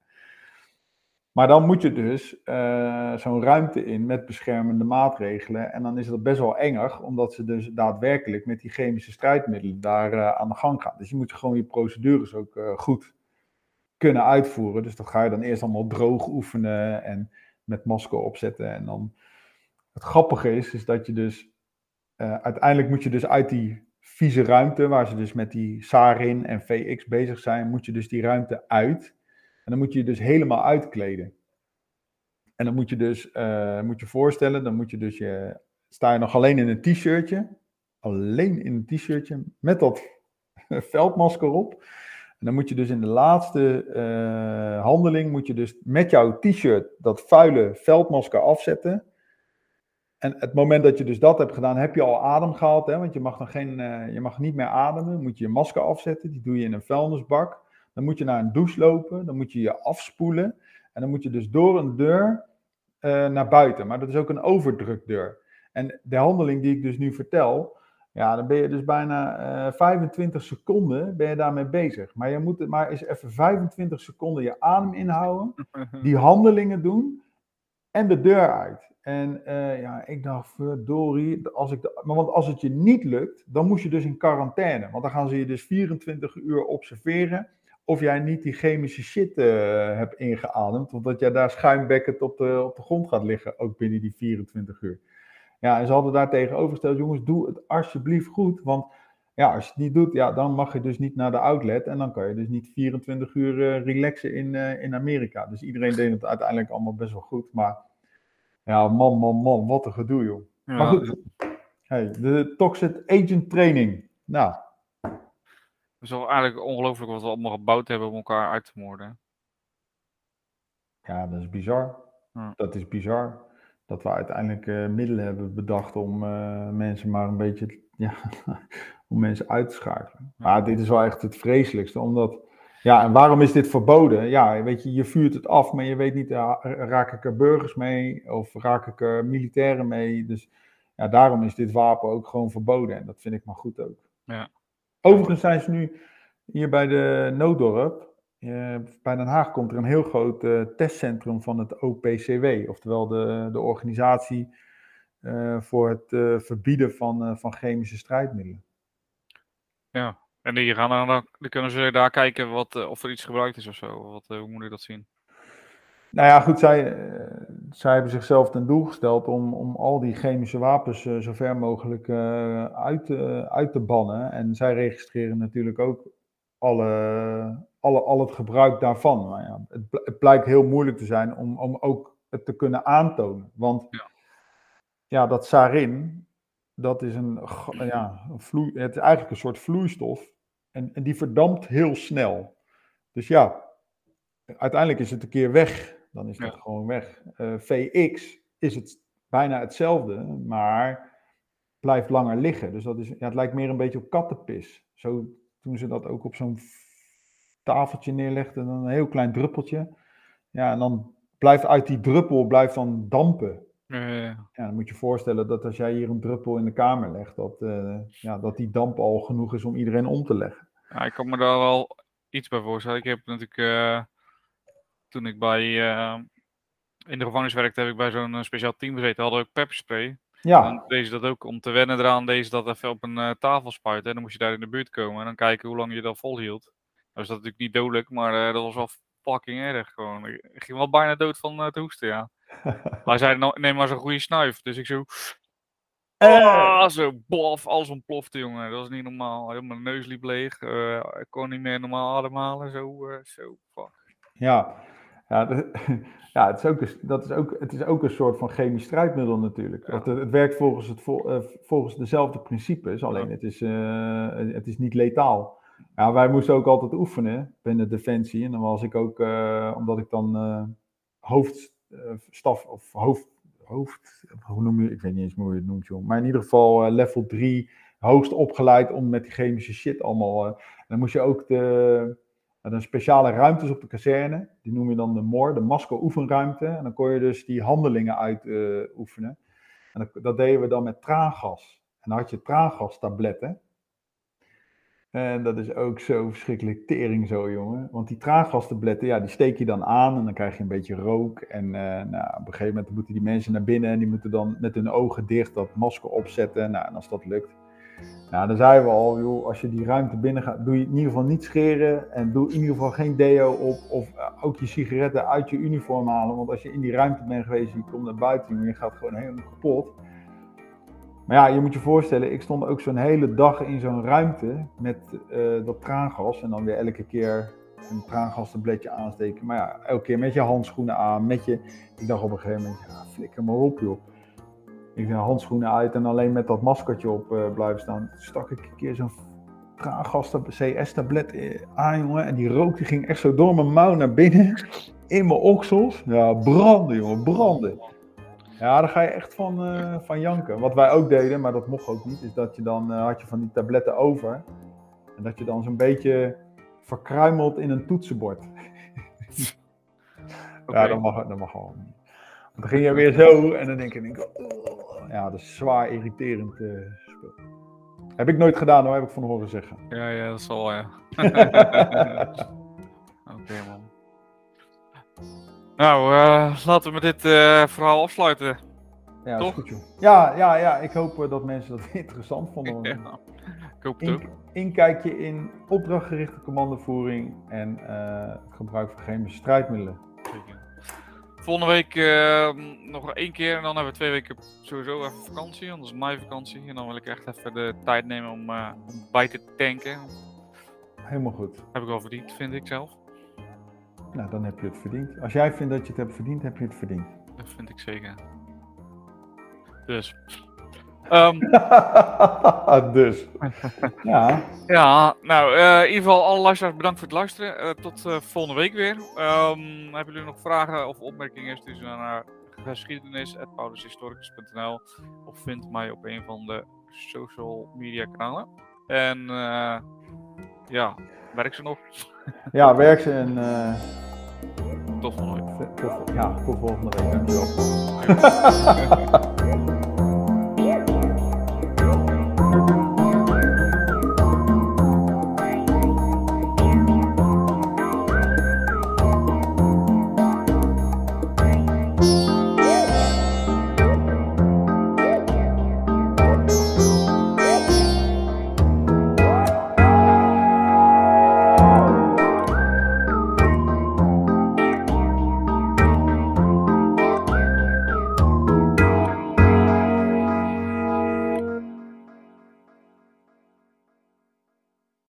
Maar dan moet je dus uh, zo'n ruimte in met beschermende maatregelen. En dan is het best wel enger, omdat ze dus daadwerkelijk met die chemische strijdmiddelen daar uh, aan de gang gaan. Dus je moet gewoon je procedures ook uh, goed kunnen uitvoeren. Dus dat ga je dan eerst allemaal droog oefenen en met masker opzetten. En dan het grappige is, is dat je dus uiteindelijk moet je dus uit die vieze ruimte, waar ze dus met die Sarin en VX bezig zijn, moet je dus die ruimte uit. En dan moet je je dus helemaal uitkleden. En dan moet je dus, uh, moet je voorstellen, dan moet je dus je, sta je nog alleen in een t-shirtje. Alleen in een t-shirtje met dat veldmasker op. En dan moet je dus in de laatste uh, handeling, moet je dus met jouw t-shirt dat vuile veldmasker afzetten. En het moment dat je dus dat hebt gedaan, heb je al adem gehaald. Hè? Want je mag, dan geen, uh, je mag niet meer ademen. Moet je je masker afzetten. Die doe je in een vuilnisbak. Dan moet je naar een douche lopen, dan moet je je afspoelen. En dan moet je dus door een deur uh, naar buiten. Maar dat is ook een overdrukdeur. En de handeling die ik dus nu vertel, ja, dan ben je dus bijna uh, eh, 25 seconden ben je daarmee bezig. Maar je moet het maar eens even 25 seconden je adem inhouden, die handelingen doen en de deur uit. En uh, ja, ik dacht, verdorie, als ik de, maar want als het je niet lukt, dan moet je dus in quarantaine. Want dan gaan ze je dus 24 uur observeren of jij niet die chemische shit uh, hebt ingeademd, of dat jij daar schuimbekkend op de, op de grond gaat liggen, ook binnen die 24 uur. Ja, en ze hadden daar tegenovergesteld, jongens, doe het alsjeblieft goed, want ja, als je het niet doet, ja, dan mag je dus niet naar de outlet en dan kan je dus niet 24 uur uh, relaxen in, uh, in Amerika. Dus iedereen deed het uiteindelijk allemaal best wel goed, maar ja, man, man, man, wat een gedoe, joh. Ja. Maar goed, hey, de Toxic Agent Training, nou... Het is wel eigenlijk ongelooflijk wat we allemaal gebouwd hebben om elkaar uit te moorden. Ja, dat is bizar. Ja. Dat is bizar. Dat we uiteindelijk uh, middelen hebben bedacht om uh, mensen maar een beetje, ja, om mensen uit te schakelen. Ja. Maar dit is wel echt het vreselijkste, omdat Ja, en waarom is dit verboden? Ja, weet je, je vuurt het af, maar je weet niet, raak ik er burgers mee of raak ik er militairen mee? Dus ja, daarom is dit wapen ook gewoon verboden en dat vind ik maar goed ook. Ja. Overigens zijn ze nu hier bij de Nooddorp, eh, bij Den Haag komt er een heel groot uh, testcentrum van het OPCW, oftewel de, de organisatie uh, voor het verbieden van, van chemische strijdmiddelen. Ja, en die, gaan dan, dan kunnen ze daar kijken wat, of er iets gebruikt is of zo. Wat, hoe moet ik dat zien? Nou ja, goed, zij, zij hebben zichzelf ten doel gesteld om, om al die chemische wapens uh, zo ver mogelijk uh, uit, uh, uit te bannen. En zij registreren natuurlijk ook alle, alle, al het gebruik daarvan. Maar ja, het, het, blijkt heel moeilijk te zijn om, om ook het te kunnen aantonen. Want ja, ja dat sarin, dat is een, ja, een vloei, het is eigenlijk een soort vloeistof. En, en die verdampt heel snel. Dus ja, uiteindelijk is het een keer weg. Dan is dat gewoon weg. Uh, eh, VX is het bijna hetzelfde, maar blijft langer liggen. Dus dat is, ja, het lijkt meer een beetje op kattenpis. Zo toen ze dat ook op zo'n tafeltje neerlegden, dan een heel klein druppeltje. Ja, en dan blijft uit die druppel blijft dan dampen. Ja, dan moet je je voorstellen dat als jij hier een druppel in de kamer legt, dat, uh, ja, dat die damp al genoeg is om iedereen om te leggen. Ja, ik kan me daar wel iets bij voorstellen. Ik heb natuurlijk, uh, toen ik bij, uh, in de gevangenis werkte, heb ik bij zo'n speciaal team gezeten, hadden we ook pepperspray. Ja. Dan deze dat ook om te wennen eraan, deze dat even op een uh, tafel spuiten. En dan moest je daar in de buurt komen en dan kijken hoe lang je dat volhield. Nou is dat natuurlijk niet dodelijk, maar uh, dat was wel fucking erg gewoon. Ik ging wel bijna dood van uh, te hoesten, ja. hij zei, nou, neem maar zo'n goede snuif. Dus ik zo... Oh, zo bof, alles ontplofte, jongen. Dat was niet normaal. Mijn neus liep leeg. ik kon niet meer normaal ademhalen. Zo, zo, fuck. Ja, ja, ja het, is ook, dat is ook, het is ook een soort van chemisch strijdmiddel natuurlijk. Het, het, werkt volgens, het, uh, volgens dezelfde principes, alleen het, is, uh, het is niet letaal. Ja, wij moesten ook altijd oefenen binnen Defensie. En dan was ik ook, uh, omdat ik dan hoofdstaf of hoofd, hoofd, hoe noem je, ik weet niet eens hoe je het noemt, joh. Maar in ieder geval level 3, hoogst opgeleid om met die chemische shit allemaal. dan moest je ook de met een speciale ruimtes op de kazerne. Die noem je dan de MOR, de Masko-oefenruimte. En dan kon je dus die handelingen uitoefenen. en dat, deden we dan met traangas. En dan had je traangastabletten. En dat is ook zo verschrikkelijk tering zo, jongen. Want die traangastabletten, ja, die steek je dan aan en dan krijg je een beetje rook. En uh, nou, op een gegeven moment moeten die mensen naar binnen en die moeten dan met hun ogen dicht dat masker opzetten. Nou, en als dat lukt, nou, dan zeiden we al, joh, als je die ruimte binnen gaat, doe je in ieder geval niet scheren en doe in ieder geval geen deo op of eh, ook je sigaretten uit je uniform halen. Want als je in die ruimte bent geweest, je komt naar buiten en je gaat gewoon helemaal kapot. Maar ja, je moet je voorstellen, ik stond ook zo'n hele dag in zo'n ruimte met uh, dat traangas en dan weer elke keer een traangastabletje aansteken. Maar ja, elke keer met je handschoenen aan, met je... Ik dacht op een gegeven moment, ja, flikker maar op joh. Ik ga handschoenen uit en alleen met dat maskertje op uh, blijven staan. Toen stak ik een keer zo'n traangas CS-tablet eh, aan, jongen. En die rook die ging echt zo door mijn mouw naar binnen. In mijn oksels. Ja, branden, jongen, branden. Ja, daar ga je echt van, uh, van janken. Wat wij ook deden, maar dat mocht ook niet, is dat je dan uh, had je van die tabletten over. En dat je dan zo'n beetje verkruimelt in een toetsenbord. okay. Ja, dat mag, dat mag gewoon niet. Dan ging je weer zo en dan denk je, denk, oh, ja, dat is zwaar irriterend uh, spul. Heb ik nooit gedaan hoor, heb ik van horen zeggen. Ja, ja, dat zal ja. Oké okay, man. Nou, uh, laten we met dit uh, verhaal afsluiten. Ja, Toch? Goed, ja, ja, ja, ik hoop dat mensen dat interessant vonden. Ja, ik hoop het ook. Inkijkje in opdrachtgerichte commandovoering en gebruik van chemische strijdmiddelen. Volgende week uh, nog één keer en dan hebben we twee weken sowieso even vakantie, is mijn vakantie. En dan wil ik echt even de tijd nemen om, uh, om bij te tanken. Helemaal goed. Heb ik wel verdiend, vind ik zelf. Nou, dan heb je het verdiend. Als jij vindt dat je het hebt verdiend, heb je het verdiend. Dat vind ik zeker. Dus. Um, dus. Ja. Ja, nou, uh, in ieder geval alle luisteraars bedankt voor het luisteren. Uh, tot uh, volgende week weer. Um, hebben jullie nog vragen of opmerkingen? Stuur ze naar geschiedenis.paulushistoricus.nl of vind mij op een van de social media kanalen. En ja, Werk ze nog? Ja, werk ze en... Tot volgende week. Tot, ja, tot volgende week. Dankjewel.